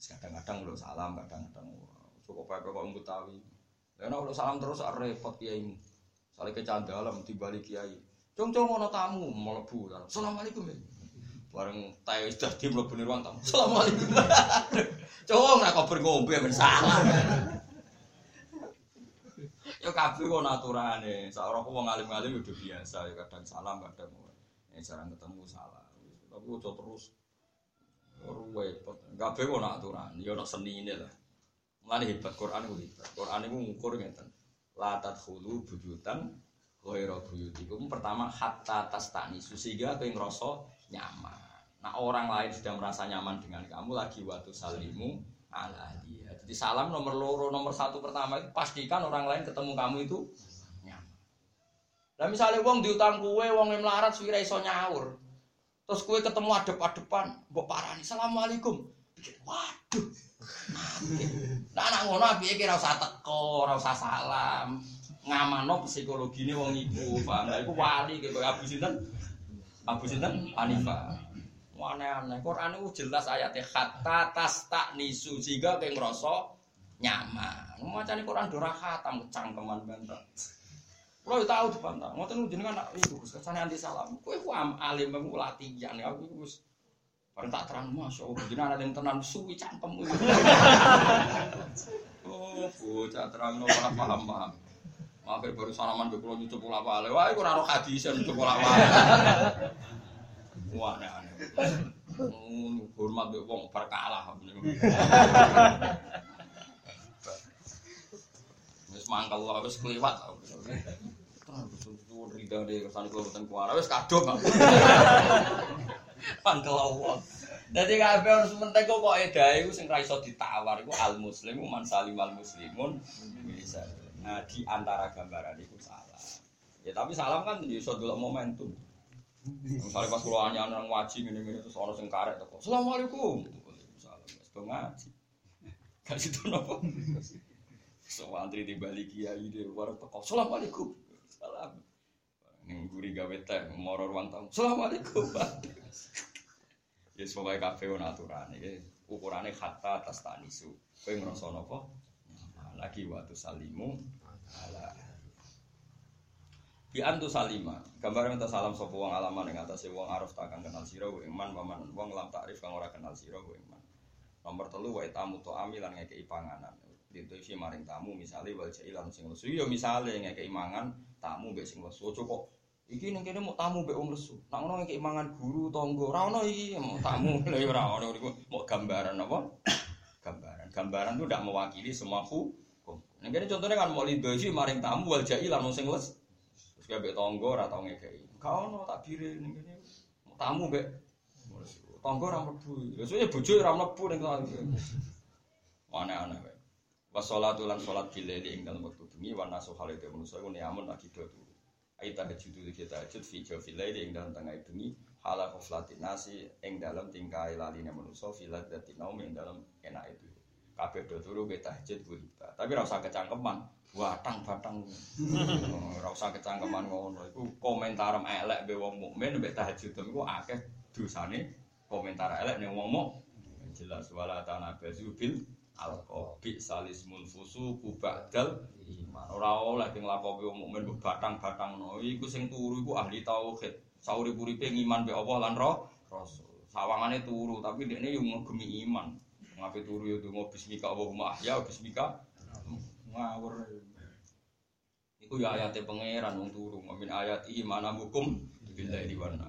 Kadang-kadang ulo salam, kadang-kadang cukup pakai kok Betawi. Karena ulo salam terus repot kiai. Saling kecandalem di balik kiai. Cung-cung ono tamu mlebu. Assalamualaikum. Bareng tayo sudah di mlebu ruang tamu. Assalamualaikum. Cung ra kok ngombe ben salah. Yo kabeh kok aturane. Sak ora wong alim-alim udah biasa ya kadang salam kadang ya jarang ketemu salah. Tapi ojo terus repot. Kabeh nak aturan, ya ana senine lah. Mulane hebat Quran ku hebat. Quran iku ngukur ngeten. La tadkhulu buyutan ghaira buyutikum. Pertama hatta tastani sehingga kowe ngrasa nyaman. Nah orang lain sudah merasa nyaman dengan kamu lagi waktu salimu ala dia. Jadi salam nomor loro nomor satu pertama itu pastikan orang lain ketemu kamu itu nyaman. Nah misalnya wong diutang kue, wong yang melarat suwira iso nyaur. Terus kue ketemu adep-adepan, mbok parani, "Assalamualaikum." Pikir, "Waduh." Nah, anak ngono piye kira usah teko, ora usah salam. Ngamano psikologine wong iku, Pak. Lah iku wali kaya Abu Sinten. Abu Sinten Hanifah. Aneh-aneh. Quran itu jelas ayatnya hatta tas tak nisu sehingga kayak ngerasa nyaman. Macam Quran dora khatam kecangkeman banget. Kalau tahu di pantai, ngotot jenengan anak itu, kesannya anti salam. Kue ku alim mau latihan ya, aku gus. Barang tak terang masya Allah, jenengan ada yang tenang suwi cangkem. Oh, bocah terang no malah paham paham. Mampir baru salaman ke pulau nyucup pola wale. Wah, iku raro hadisan nyucup pola wale. Wah, aneh aneh. Hormat be wong berkalah. Wis mangkel lah, wis kliwat. Suwun rida de kersane kula boten kuara wis kadung. Mangkel Allah. Dadi kabeh harus penting kok kok edahe iku sing ra ditawar iku al muslim man salim al muslimun bisa. Nah, di antara gambaran itu salah. Ya tapi salam kan iso delok momentum. Misalnya pas kula anyar nang waji ngene-ngene terus ana sing karek teko. Assalamualaikum. Waalaikumsalam. Wis do ngaji. Gak situ nopo. So antri di balik kiai dia baru teko. Assalamualaikum. Salam. Ning guri gawe teh moro ruang tamu. Assalamualaikum. Ya semoga kafe ono aturan iki. Ukurane hatta atas tanisu. Kowe ngrasa napa? Lagi waktu salimu ala Bi antu salima, gambar minta salam sapa wong alaman ing atase wong arif takkan kenal sira wa iman paman wong lam takrif kang ora kenal sira wa iman. Nomor telu wa tamu to amilan ngekeki panganan. Dintu isi maring tamu misale wal jailan sing lesu ya misale ngekeki mangan tamu mbek sing lesu. Ojo kok iki ning kene mau tamu mbek wong lesu. Nak ngono ngekeki mangan guru tangga. Ora ono iki mau tamu lha ya ora ono niku mau gambaran apa? Gambaran. Gambaran itu tidak mewakili semua hukum. Ning kene contohnya kan mau lido isi maring tamu wal jailan wong sing lesu. Terus kayak tonggo ora tau ngekei. Kau no tak bire ning kene. Tamu mbek tonggo ora mlebu. Ya soalnya bojo ora mlebu ning kene. Aneh-aneh. Wassalatu lan salat bilaili ing dalem wektu bengi wa nasu halite manusa iku niamun lagi do turu. Ai tahajud iki tahajud fi jawfil laili ing dalem tengah bengi hala khuflatin nasi ing dalem tingkai laline manusa fi ladzati naum ing dalem enak itu. Kabeh do turu ke tahajud ku Tapi ora usah kecangkeman. Watang batang. Ora usah kecangkeman ngono. Iku komentar elek be wong mukmin mbek tahajud iku akeh dosane komentar elek ning wong mukmin. Jelas wala tanabazu bil alqabi salismul fusuku ba'dal iman. Ora oleh ki nglakopi wong mukmin mbok batang-batang no. Iku sing turu iku ahli tauhid. Saurip-uripe ngiman be Allah lan roh Rasul. Sawangane turu tapi dekne yo ngegemi iman. Ngape turu yo donga bismika Allahumma ahya bismika ngawur. Iku ya ayate pangeran wong turu, min ayat iki mana hukum billahi wana.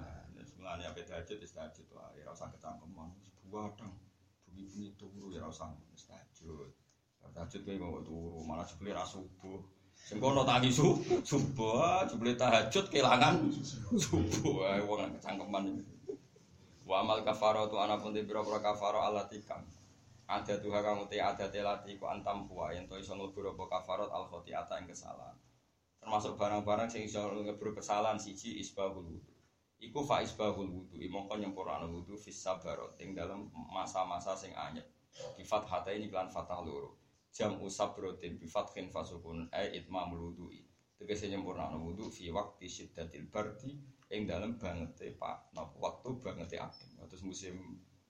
Mulane ape tahajud tahajud wae, ora usah kecangkeman, buadang. Bunyi-bunyi turu ya ora tahajud. Tahajud kowe mau turu, malah jebule ra subuh. Sing kono tangi su, subuh, jebule tahajud kelangan subuh ae wong kecangkeman. Wa amal kafaratu ana pun pira-pira kafaro alati kang ada tuha kamu te ada telati ku antam puwa yang to iso ngelebur apa kafarat al khotiata yang kesalahan termasuk barang-barang sing iso ngelebur kesalahan siji isbahul wudu iku fa isbahul wudu imongko nyempurna wudu fis sabarot ing dalam masa-masa sing anyep bi fathata ini kelan fathah loro jam usab rotin bi fathin fasukun ai itmamul wudu'i tegese nyempurna wudu fi waqti syiddatil bardi ing dalam bangete pak napa waktu bangete adem terus musim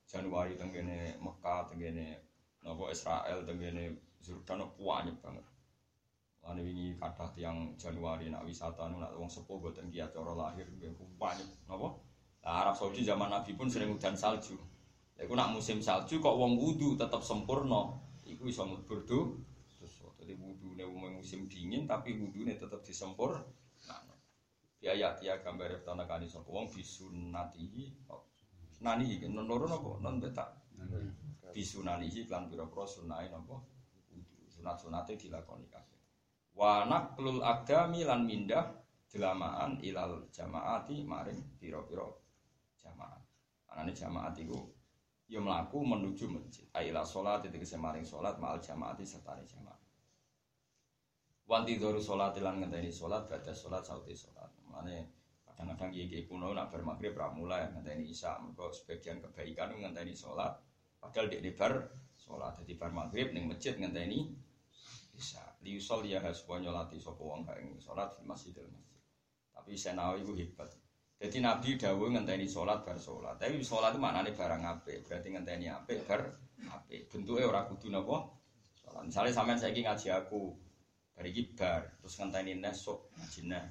Januari tenggene Mekah, tenggene nopo Israel, tenggene Jordan banyak banget. Lalu ini kata tiang Januari nak wisata nu nak wong sepuh boten giat cara lahir nopo. Nah, Arab Saudi zaman Nabi pun sering hujan salju. Iku nak musim salju kok wong wudu tetap sempurna. Iku iso mlebur do. Jadi wudu ne musim dingin tapi wudu ne tetap disempur. Nah, biaya ya gambar tanah kani sapa wong bisunatihi nani iki non loro napa non beta bisunanihi lan pira-pira sunahe napa sunat-sunate dilakoni kabeh wa naqlul agami lan mindah jelamaan ilal jamaati maring pira-pira jamaah anane jamaat iku ya mlaku menuju masjid. Aila salat tegese maring salat ma'al jamaati serta jamaah. Wanti doru salat lan ngenteni salat badhe salat sauti salat mane kadang-kadang kiai kuno nak bar maghrib ra mulai ngenteni isya mergo sebagian kebaikan ngenteni sholat. Padahal di bar sholat jadi bar maghrib ning masjid ngenteni isya. Liusol ya haswa nyolati sapa wong gak ing sholat di masjid. Tapi senawi iku hebat jadi Nabi dawuh ngenteni sholat bar sholat. Tapi sholat itu maknane barang apik. Berarti ngenteni apik bar apik. Bentuke ora kudu napa? Sholat. Misalnya sampean saiki ngaji aku bar terus ngenteni nesok ngaji nah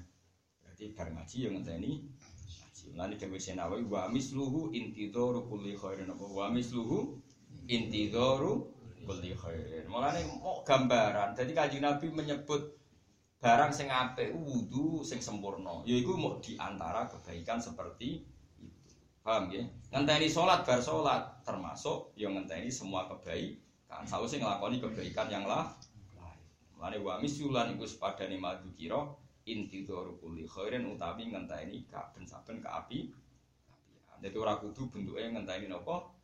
Berarti bar ngaji yang ngenteni ngaji. Mulane dawuh Senawi wa misluhu intidharu kulli khairin. Apa? Wa misluhu intidharu kulli khairin. Mulane mau gambaran. Jadi Kanjeng Nabi menyebut barang sing apik wudu sing sempurna. Yaiku mau di antara kebaikan seperti itu. Paham ya? Ngenteni salat bar salat termasuk yang ngenteni semua kebaikan. Sausé nglakoni kebaikan yang lah. Mulane wa misulan iku sepadane madu kira inti kulli khairin utawi ngenteni saben-saben kaapi jadi ora kudu bentuknya ngenteni nopo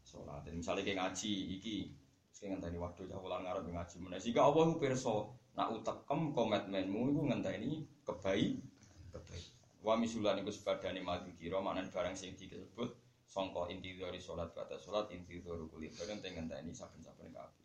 sholat. Jadi misalnya kayak ngaji iki, kayak ngenteni waktu jauh ulang ngarep ngaji mana. Jika Allah itu perso, nak utekem komitmenmu itu ngenteni kebaik, kebaik. Wa misulan iku sebadane madu kira mana barang sing disebut songko inti dari sholat kata sholat inti dari kulit barang ngenteni saben-saben kabeh.